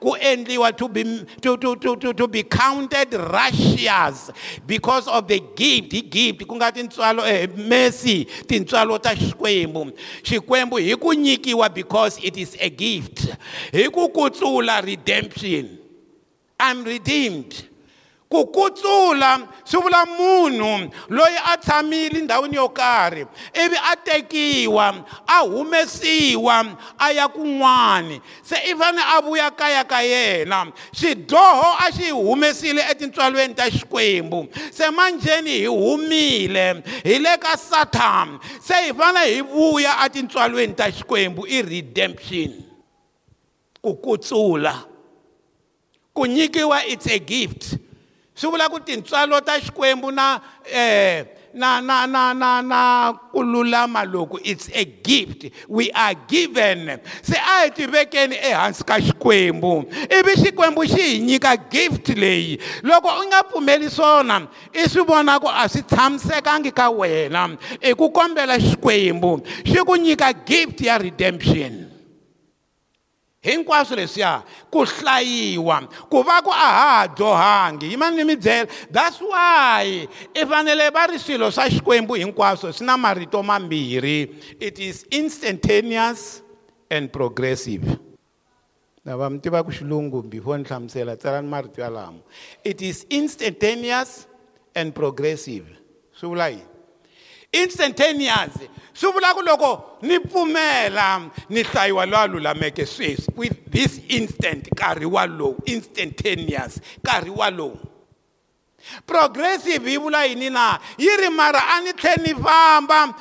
ku to be to, to, to, to, to be counted righteous because of the gift He gift ku nga tintswalo eh, mercy tintswalo ta xikwembu xikwembu Hiku nyikiwa because it is a gift Hiku kutsula redemption i'm redeemed ku kutsula swi vula munhu loyi a tshamile ndhawini yo karhi ivi a tekiwa a humesiwa a ya kun'wani se i fane a vuya kaya ka yena xidyoho a xi humesile etintswalweni ta xikwembu se manjheni hi humile hi le ka satham se hi fane hi vuya atintswalweni ta xikwembu i redemption ku kutsula ku nyikiwa it's a gift swi vula ku tintswalo ta xikwembu na um na na na na na ku lulama loku it's a gift we are given se a hi tivekeni ehansi ka xikwembu ivi xikwembu xi hi nyika gift leyi loko u nga pfumeli swona i swi vona ku a swi tshamisekangi ka wena i ku kombela xikwembu xi ku nyika gift ya redemption hinkwaswo leswiya ku hlayiwa ku va ku a ha ha dyohangi yi mani ni mi byela that's why i fanele va ri swilo swa xikwembu hinkwaswo swi na marito mambirhi it is instantaneous and progressive lava mi tivaka xilungu before ni hlamusela tsalani marito yalamo it is instantaneous and progressive swi vula yini instantaneous swi vula ku loko ni pfumela ni hlayiwa lowa lulameke sweswi with this instant nkarhi walowo instantaneous nkarhi walowo progressive yi vula yini na yi ri mara a ni tlhe ni famba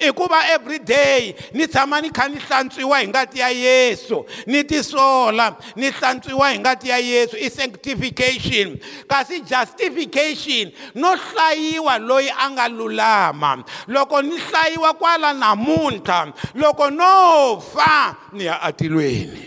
i ku va every day ni tshama ni kha ni hlantswiwa hi ngati ya yesu ni tisola ni hlantswiwa hi ngati ya yesu i sanctification kasi justification no hlayiwa loyi a nga lulama loko ni hlayiwa kwala namuntlha loko no fa ni ya atilweni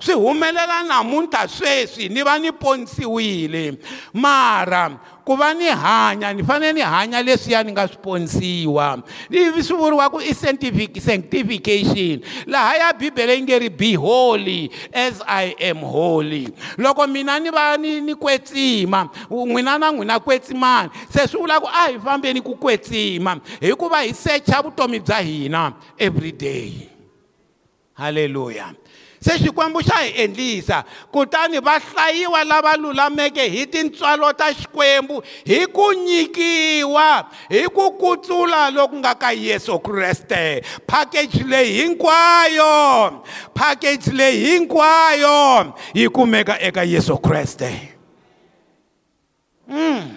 swi humelela namuntlha sweswi ni va ni ponisiwile mara ku va ni hanya ni fanele ni hanya leswiya ni nga swi ponisiwa ivi swi vuriwa ku i sanctification lahaya bibele yi nge ri be holy as i am holy loko mina ni va ni ni kwetsima n'wina na n'wina kwetsimani se swi vula ku a hi fambeni ku kwetsima hikuva hi secha vutomi bya hina every day halleluya se xikwembu xa hi endlisa kutani va hlayiwa lava lulameke hi tintswalo ta xikwembu hi ku nyikiwa hi ku kutlula loku nga ka yesu kreste package leyi hinkwayo package leyi hinkwayo yi kumeka eka yesu kreste mm.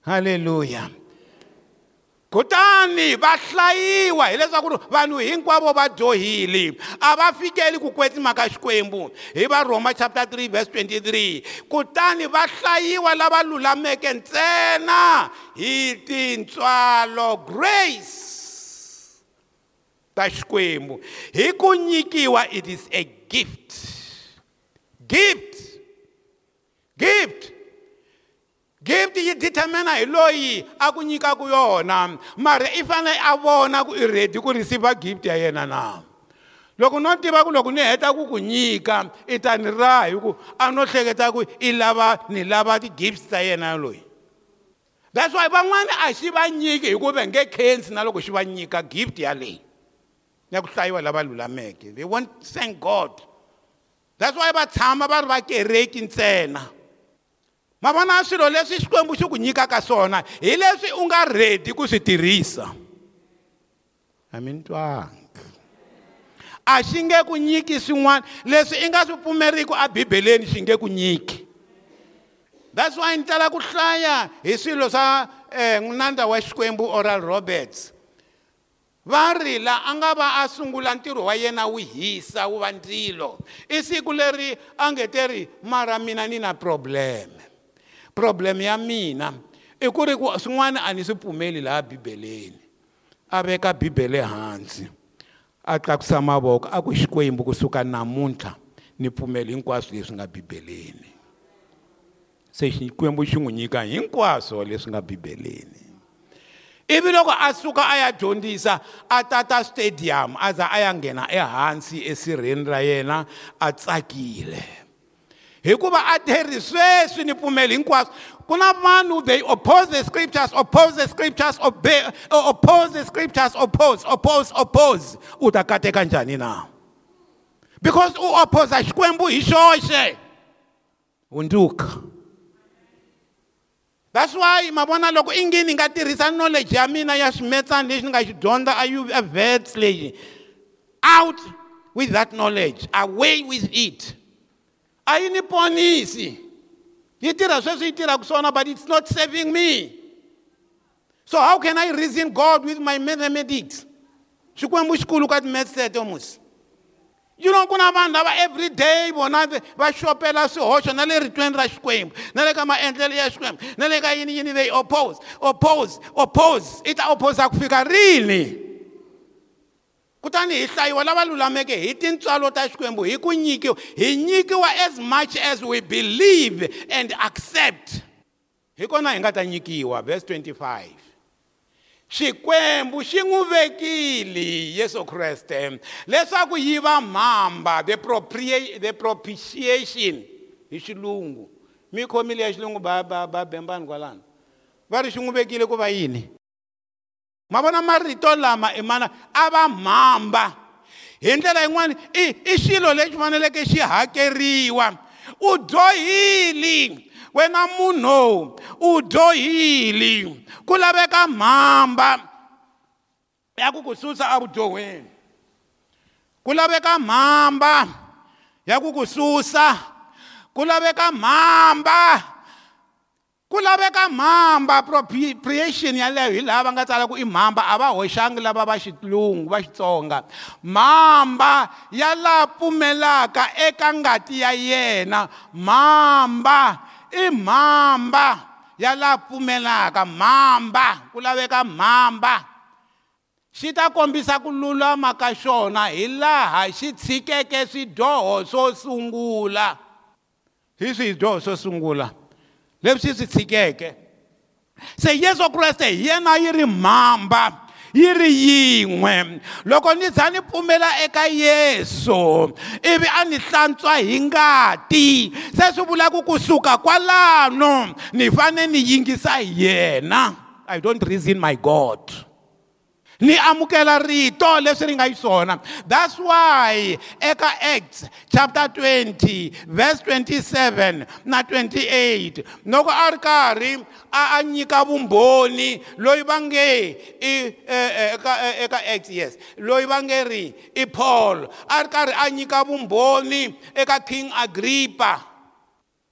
haleluya kutani va hlayiwa hileswaku vanhu hinkwavo va dyohile a va fikeli ku kwetsimaka xikwembu hi varhoma chapter 3 verse 23 kutani va hlayiwa lava lulameke ntsena hi tintswalo grace ta xikwembu hi ku nyikiwa it is a gift gift gift gift yi determina hi loyi a ku nyika ku yona mara i fanele a vona ku i ready ku receive gift ya yena na loko no tiva ku loko ni heta ku ku nyika i ta ni raha hi ku a no hleketa ku i lava ni lava ti-gifts ta yena loyi that's why van'wana a xi va nyiki hi ku ve nge khensi na loko xi va nyika gift yaleyi na ku hlayiwa lava lulameke they won't thank god that's why va tshama va ri va kereki ntsena ma vona swilo leswi xikwembu xi ku nyikaka swona hi leswi u nga ready ku swi tirhisa a mi twanga a xi nge ku nyiki swin'wana leswi i nga swi pfumeriki ebibeleni xi nge ku nyiki that's why ni tala ku hlaya hi swilo swa eh, n'wanandza wa xikwembu oral roberts va ri la a nga va a sungula ntirho wa yena wu hisa wu va ndzilo i siku leri a nge teri mara mina ni na probleme problem ya mina i ku ri ku swin'wana a ni swi pfumeli laha bibeleni a veka bibele hansi a tlakusa mavoko a ku xikwembu kusuka namuntlha ni pfumeli hinkwaswo leswi nga bibeleni se xikwembu xi n'wi nyika hinkwaswo leswi nga bibeleni ivi loko a suka a ya dyondzisa a tata stadium a za a ya nghena ehansi esirheni ra yena a tsakile hikuva a tlheri sweswi ni pfumeli hinkwaswo ku na vanhu they oppose the scriptures oppose the scriptures obey, oppose the scriptures oppose oppose oppose u ta kateka njhani na because u opposa xikwembu hi xoxe hundzuka that's why ma vona loko i ngi nga tirhisa knowledge ya mina ya swimetsana lexi ni nga xi dyondza a uvets leyi out with that knowledge away with it a yi ni ponisi yi tirha sweswi yi tirhaka swona but it's not saving me so how can i reason god with my mathematics xikwembu xikulu ka timetseto musi yi ro ku na vanhu lava everyday vona va xopela swihoxo na le ritweni ra xikwembu na le ka maendlelo ya xikwembu na le ka yiniyini they oppose oppose oppose i ta opposea ku fika rini really. kutani hi hlayiwa lava lulameke hi tintswalo ta xikwembu hi ku nyikiwa hi nyikiwa as much as we believe and accept hi kona hi nga ta nyikiwa verse 25 xikwembu xi n'wi vekile yesu kreste leswaku yi va mhamba the, the propitiation hi xilungu mi khomile ya xilungu ba ba ba bembani kwalano va ri xi n'wi vekile ku va yini ma vona marito lama i mana a va mhamba hi ndlela yin'wani i i xilo lexi faneleke xi hakeriwa u dyohile wena munhu u dyohile ku laveka mhamba ya ku ku susa evudyohweni ku laveka mhamba ya ku ku susa ku laveka mhamba ku laveka mhamba appropriation yaleyo hi laha va nga tsala ku i mhamba a va hoxangi lava va xilungu va xitsonga mhamba ya laha pfumelaka eka ngati ya yena mhamba i mhamba ya laha pfumelaka mhamba ku laveka mhamba xi ta kombisa ku lulama ka xona hi laha xi tshikeke swidyoho swo sungula hi swidyoho swo sungula leswi swi tshikeke se yesu kreste hi yena yi ri mhamba yi ri yin'we loko ni za ni pfumela eka yesu ivi a ni hlantswa hi ngati se swi vulaka kusuka kwalano ni fane ni yingisa hi yena i don't reason my god ni amukela rito leswi ri nga xiswona that's why eka acts chapter 20 verse 27 na 28 loko a ri karhi a a nyika vumbhoni loyi va nge i e, e, eka e, eka acts yes loyi va nge ri i paul a ri karhi a nyika vumbhoni eka king agrippa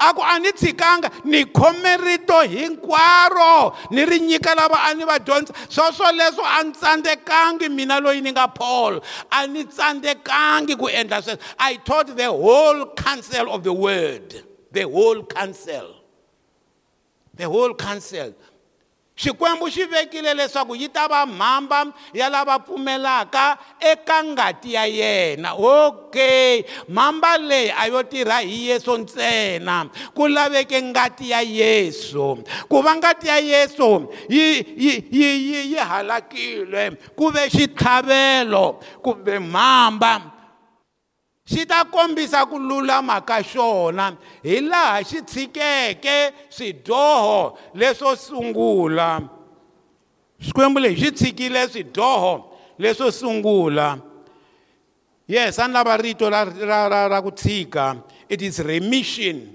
a ku a ni tshikanga ni khome rito hinkwaro ni ri nyika lava a ni va dyondza swoswoleswo a ni tsandzekanga mina loyi ni nga paul a ni tsandzekanga ku endla sweswo i taught the whole counsel of the word the whole council the whole council xikwembu xi vekile leswaku yi ta va mhamba ya lava pfumelaka eka ngati ya yena okay mhamba leyi a yo tirha hi yesu ntsena ku laveke ngati ya yesu ku va ngati ya yesu yi yi yi yi halakile ku ve xitlhavelo kumbe mhamba xi ta kombisa ku lulama ka xona hi laha xi tshikeke swidyoho leswo sungula xikwembu lexi xi tshikile swidyoho leswo sungula yes a ni lava rito ra ra ra ra ku tshika it is remission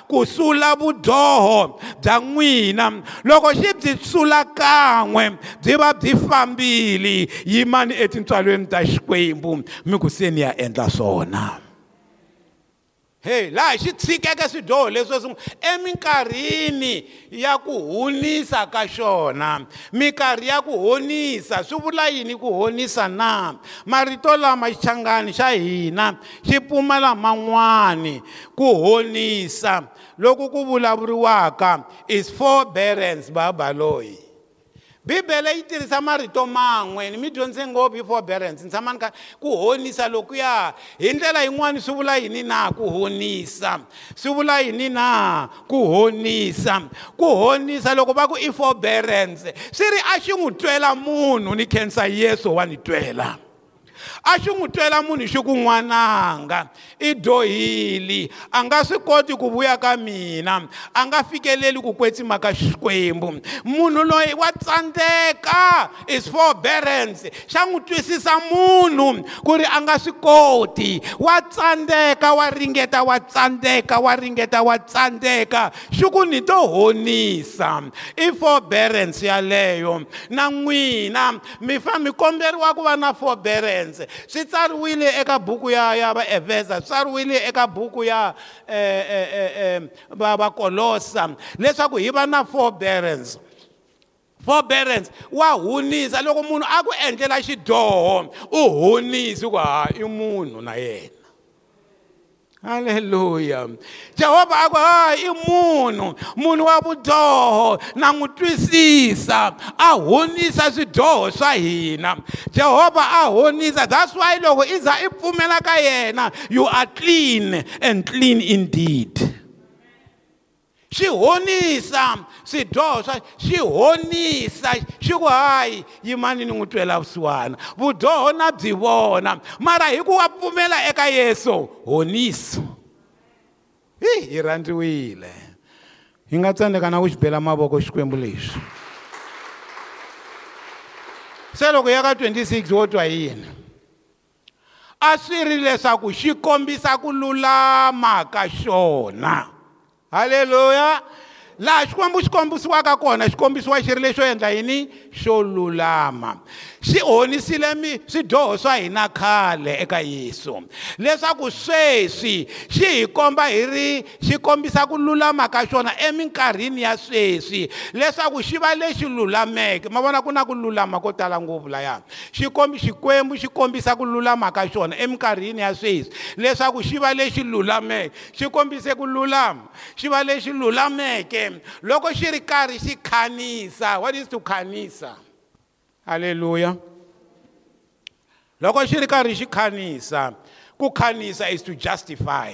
ku sula vudyoho bya n'wina loko xi byi sula kan'we byi va byi fambile yimani etintswalweni ta xikwembu mi ku se ni ya endla swona heyi laha xi tshikeke swidyoho leswi swin'we eminkarhini ya ku honisa ka xona minkarhi ya ku honisa swi vula yini ku honisa na marito lama xichangani xa hina xi pfumala man'wani ku honisa loku ku vulavuriwaka is forbearance babaloyi bibele yi tirhisa marito man'we ni mi dyondze ngopfu hi for balance ni tshamani ka ku honisa lokuya hi ndlela yin'wani swi vula yini na ku honisa swi vula yini na ku honisa ku honisa loko va ku i forbearance swi ri a xi n'wi twela munhu ni khensa yesu wa ni twela a xi n'wi twela munhu xi ku n'wananga i dyohile a nga swi koti ku vuya ka mina a nga fikeleli ku kwetsimaka xikwembu munhu loyi wa tsandzeka is forbearance xa n'wi twisisa munhu ku ri a nga swi koti wa tsandzeka wa ringeta wa tsandzeka wa ringeta wa tsandzeka xi ku ni to honisa i forbearance yaleyo na n'wina mi fa mi komberiwa ku va na forbearance swi tsariwile eka buku ya ya vaefesa tsariwile eka buku ya eh, eh, eh, vakolosa leswaku hi va na forbearance forbearance wa hunisa loko munhu a ku endlela xidyoho u hunisi ku ha i munhu na yena Hallelujah. Jehova akwa i munhu, munhu wa vudyoho na n'wi twisisa, a honisa swidyoho swa hina. Jehovah a honisa. That's why loko i za i pfumela ka yena, you are clean and clean indeed. xi honisa swidyoho swa xi honisa xi ku hayi yimani ni n'wi twela vusiwana vudyoho na byi vona mara hi ku wa pfumela eka yeso honiso hi hi rhandziwile hi nga tsandzeka na ku xi bela mavoko xikwembu lexi se loko ya ka 26 wo twa hi yini a swi ri leswaku xi kombisa ku lulama ka xona haleluya laha xikwembu xikombisiwaka kona xikombisiwa xi ri lexo endla yini xo lulama swi honisile swidyoho swa hina khale eka yesu leswaku sweswi xi hi komba hi ri xi kombisa ku lulama ka xona eminkarhini ya sweswi leswaku xi va lexi lulameke ma vona ku na ku lulama ko tala ngopfu laya xikombi xikwembu xi kombisa ku lulama ka xona eminkarhini ya sweswi leswaku xi va lexi lulameke xi kombise ku lulama xi va lexi lulameke loko xi ri karhi xi khanisa what is to khanisa Hallelujah. Loko xi ri karhi xi khanisa, ku khanisa is to justify.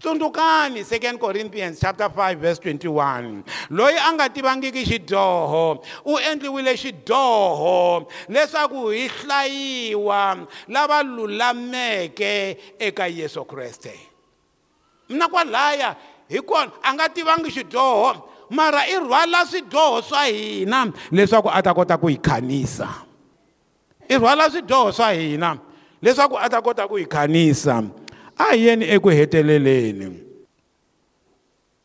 tsundzukani second corinthians chapter 5 verse 21 loyi a nga tivangiki xidyoho u endliwile xidyoho leswaku hi hlayiwa lava lulameke eka yesu kreste mina kwalaya hi kona a nga tivangi xidyoho mara i rhwala swidyoho swa hina leswaku a ta kota ku hi khanisa i rhwala swidyoho swa hina leswaku a ta kota ku hi khanisa a hi yeni eku heteleleni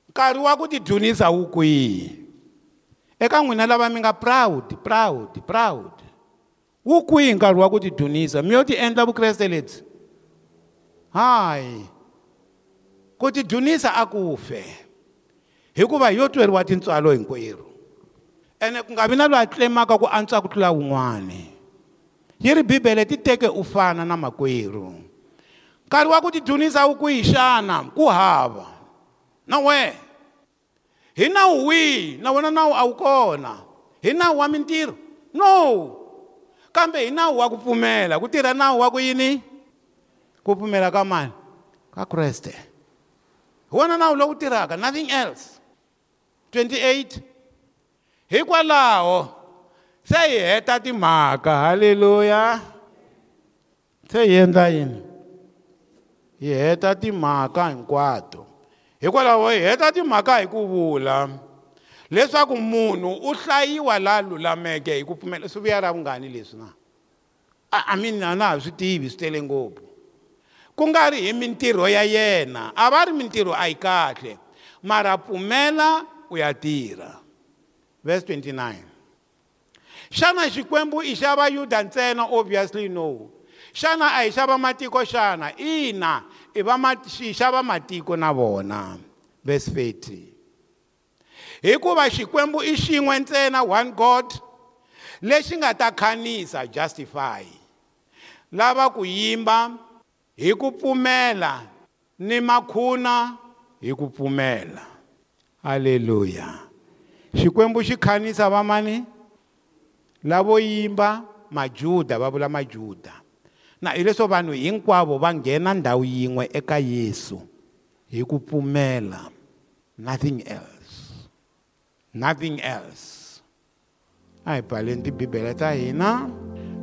nkarhi wa ku tidyunisa wu kwihi eka n'wina lava mi nga proud proud proud wu kwihi nkarhi wa ku tidyunisa mi yo ti endla vukreste lebyi hayi ku tidyunisa a ku fe hikuva hi yo tweriwa tintswalo hinkwerhu ene ku nga vi na loyi a tlemaka ku antswa ku tlula wun'wani yi ri bibele ti teke u fana na makwerhu nkarhi wa ku tidyunisa wu kwihi xana ku hava na wena hi nawu wihi na wena nawu a wu kona hi nawu wa mintirho no kambe hi nawu wa ku pfumela ku tirha nawu wa ku yini ku pfumela ka mani ka kreste hi wona nawu lowu tirhaka nothing else 28 hikwalaho se hi heta timhaka haleluya se hi endla yini hi heta timhaka hinkwato hikwalaho hi heta timhaka hi ku vula leswaku munhu u hlayiwa laha lulameke hi ku pfumela swi vuya ra vungani leswi na a mina na ha swi tivi swi tele ngopfu ku nga ri hi mintirho ya yena a va ri mintirho a yi kahle mara pfumela uyatira verse 29 xana xikwembu i xa vayuda ntsena obviously no xana a hi xa vamatiko xana ina i i xa vamatiko na vona verse 30 hikuva xikwembu i xin'we ntsena one god lexi nga ta khanisa justify lava ku yimba hi ku pfumela ni makhuna hi ku pfumela haleluya xikwembu xi khanisa vamani lavo yimba majuda va vula majuda na hileswo vanhu hinkwavo va nghena ndhawu yin'we eka yesu hi ku pfumela nothing else nothing else a hi baleni tibibele ta hina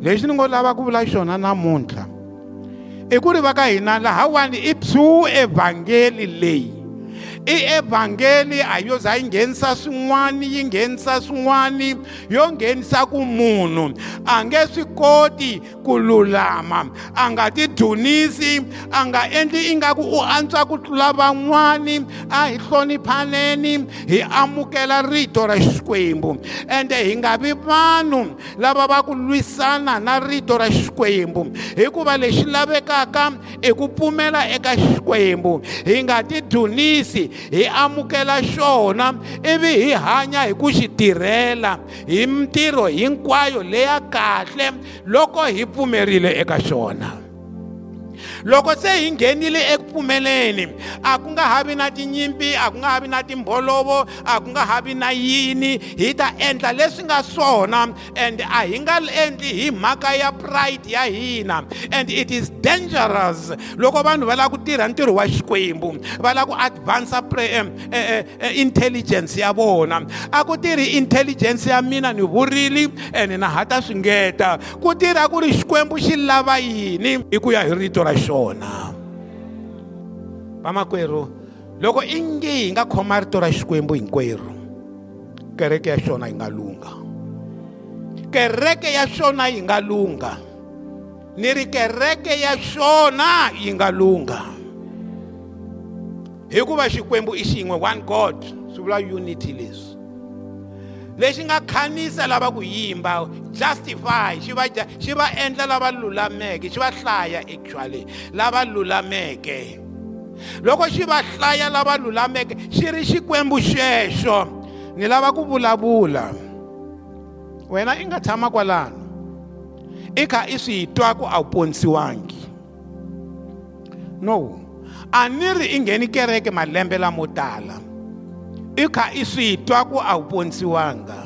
lexi ni ngo lava ku vula xona namuntlha i ku ri va ka hina lahawani i psu evhangeli leyi ievhangeli a yo za yi nghenisa swin'wana yi nghenisa swin'wana yo nghenisa ku munhu a nge swi koti ku lulama a nga tidunisi a nga endli ingaku u antswa ku tlula van'wani a hi hloniphaneni hi amukela rito ra xikwembu ende hi nga vi vanhu lava va ku lwisana na rito ra xikwembu hikuva lexi lavekaka i ku pfumela eka xikwembu hi nga tidunisi hi amukela xona ivi hi hanya hi ku xi tirhela hi mintirho hinkwayo leya kahle loko hi pfumerile eka xona loko se hi nghenile ekupfumeleni a ku nga havi na tinyimpi a ku nga havi na timbolovo a ku nga havi na yini hi ta endla leswi nga swona and a hi nga endli hi mhaka ya pride ya hina and it is dangerous loko vanhu va lava ku tirha ntirho wa xikwembu va lava ku advance pre, eh, eh, eh, intelligence ya vona a ku tirhi intelligence ya mina ni vurile and na hata swi ngeta ku tirha ku ri xikwembu xi lava yini hi ku ya hi rito ra va xona vamakwerhu loko i nge hi nga khoma rito ra xikwembu hinkwerhu kereke ya xona yi nga lungha kereke ya xona yi nga lungha ni ri kereke ya xona yi nga lungha hikuva xikwembu i xin'we one god swi vula unity leswi lexi nga khamisa lava ku yimba justify xi va xi va endla lava lulameke xi va hlaya actually lava lulameke loko xi va hlaya lava lulameke xi ri xikwembu xexo ni lava ku vulavula wena i nga tshama kwalano i kha i swi twa ku a wu ponisiwangi no a ni ri i ngheni kereke malembe lamo tala i kha i swi twa ku a wu ponisiwanga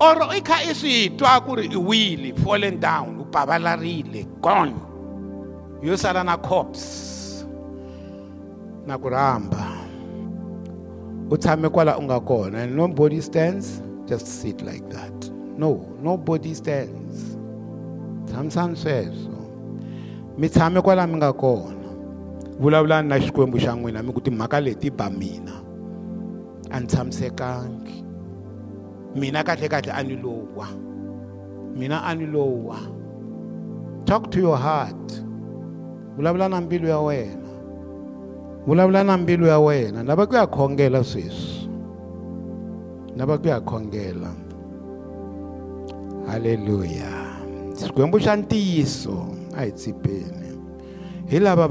or i kha i swi twa ku ri i wile fallen down u pavalarile gone yo sala na cops na ku rhamba u tshame kwala u nga kona and nobody stands just sit like that no nobody stands tshamisani sweswo mi tshame kwala mi nga kona vulavulani na xikwembu xa n'wina mi ku timhaka leti ba mina And ni tshamisekangi mina kahle kahle a mina anilowa talk to your heart vulavula na mbilu ya wena vulavula na mbilu ya wena ni lava ku ya khongela sweswi lava ku ya khongela haleluya xikwembu xa ntiyiso a hi tsipeni hi lava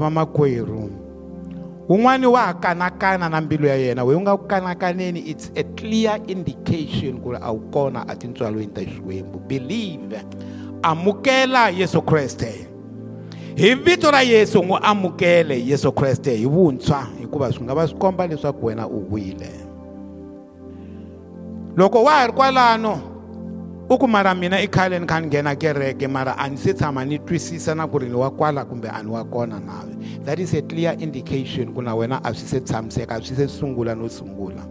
wun'wani wa ha kanakana na mbilu ya yena weyi u nga ku kanakaneni it's a clear indication ku ri a wu kona etintswalweni ta xikwembu believe amukela yesu kreste hi vito ra yesu n'wi amukele yesu kreste hi vuntshwa hikuva swi nga va swi komba leswaku wena u wile loko wa ha ri kwalano u ku mara mina i khale ni kha ni nghena kereke mara a ni se tshama ni twisisa na ku ri ni wa kwala kumbe a ni wa kona nawe that is a clear indication ku na wena a swi se tshamiseka a swi se sungula no sungula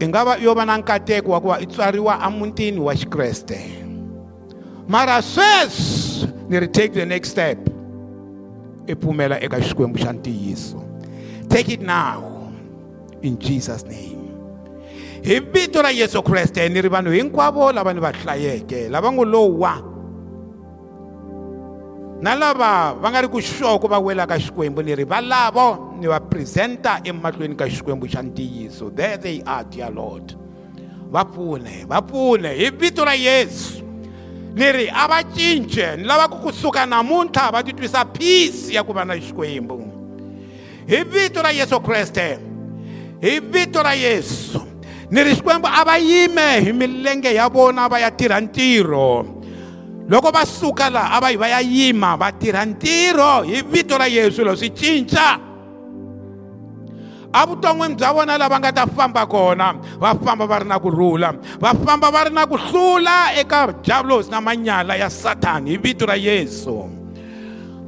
i nga va yo va na nkateko wa ku va i tswariwa emutini wa xikreste mara sweswi ni ri take the next step i pfumela eka xikwembu xa ntiyiso take it now in jesus name hi vito ra yesu kreste ni ri vanhu hinkwavo lava ni va hlayeke lava ngo lowa na lava va nga ri ku sure ku va wela ka xikwembu ni ri valavo ni va presenta emahlweni ka xikwembu xa ntiyiso there they are dear lord va pfune va pfune hi vito ra yesu ni ri a va cince ni lavaka kusuka namuntlha va titwisa peace ya ku va na xikwembu hi vito ra yesu kreste hi vito ra yesu ni ri xikwembu a va yime hi milenge ya vona va ya tirha ntirho loko va suka laha a va yi va ya yima va tirha ntirho hi vito ra yesu lo swi cinca evuton'wini bya vona lava nga ta famba kona va famba va ri na kurhula va famba va ri na ku hlula eka javulosi na manyala ya sathani hi vito ra yesu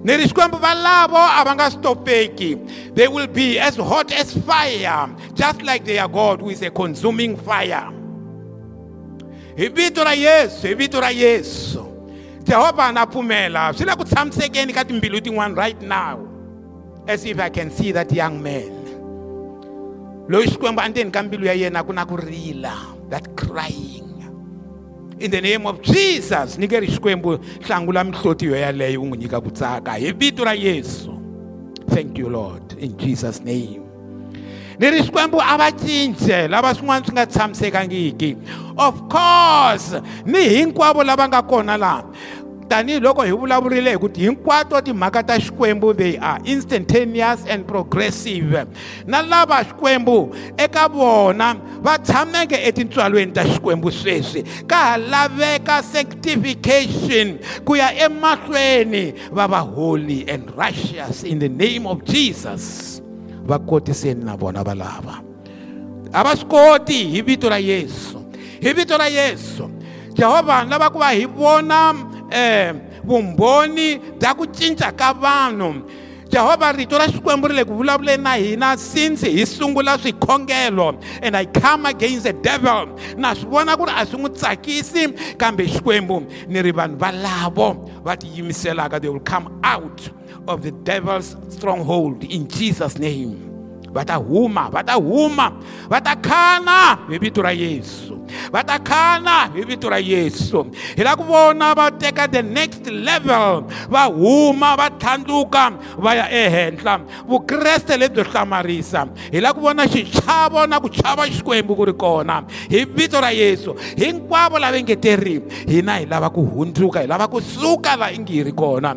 nelishikwamba labo abangasitopeki they will be as hot as fire just like their god who is a consuming fire hi vito ra yesu hi vito ra yesu jehovha na pfumela swi le ku tshamisekeni ka timbilu tin'wana right now as if i can see that young man loyi xikwembu a ndzeni ka mbilu ya yena ku na ku rila that crying in the name of jesus ni ke ri xikwembu hlangu la mihloti yo yaleyo ku n'wi nyika ku tsaka hi vito ra yesu thank you lord in jesus name ni ri xikwembu a va cince lava swin'wana swi nga tshamisekangiki of course ni hinkwavo lava nga kona laha tanihiloko hi vulavurile hi ku hinkwato timhaka ta xikwembu they are instantaneous and progressive na lava xikwembu eka vona va tshameke etintswalweni ta xikwembu sweswi ka ha laveka sanctification ku ya emahlweni va va holy and righteous in the name of jesus va kotiseni na vona valava a va swi koti hi vito ra yesu hi vito ra yesu jehovha ni lava ku va hi vona Eh, vumbhoni bya ku cinca ka vanhu Jehovah rito ra Xikwembu ri le ku vulavuleni na hina since hi sungula swikhongelo and I come against the devil na swi vona ku ri a swi n'wi tsakisi kambe Xikwembu ni ri vanhu valavo va tiyimiselaka they will come out of the devil's stronghold in Jesus name vatahuma vatahuma vatakhana hi vito ra yesu vatakhana hi vito ra yesu hi la ku vona va teka the next level va huma va tlhandluka va ya ehenhla vukreste lebyo hlamarisa hi la ku vona xichavo na ku chava xikwembu ku ri kona hi vito ra yesu hinkwavo lava engeteri hina hi lava ku hundzuka hi lava kusuka va ingi yi ri kona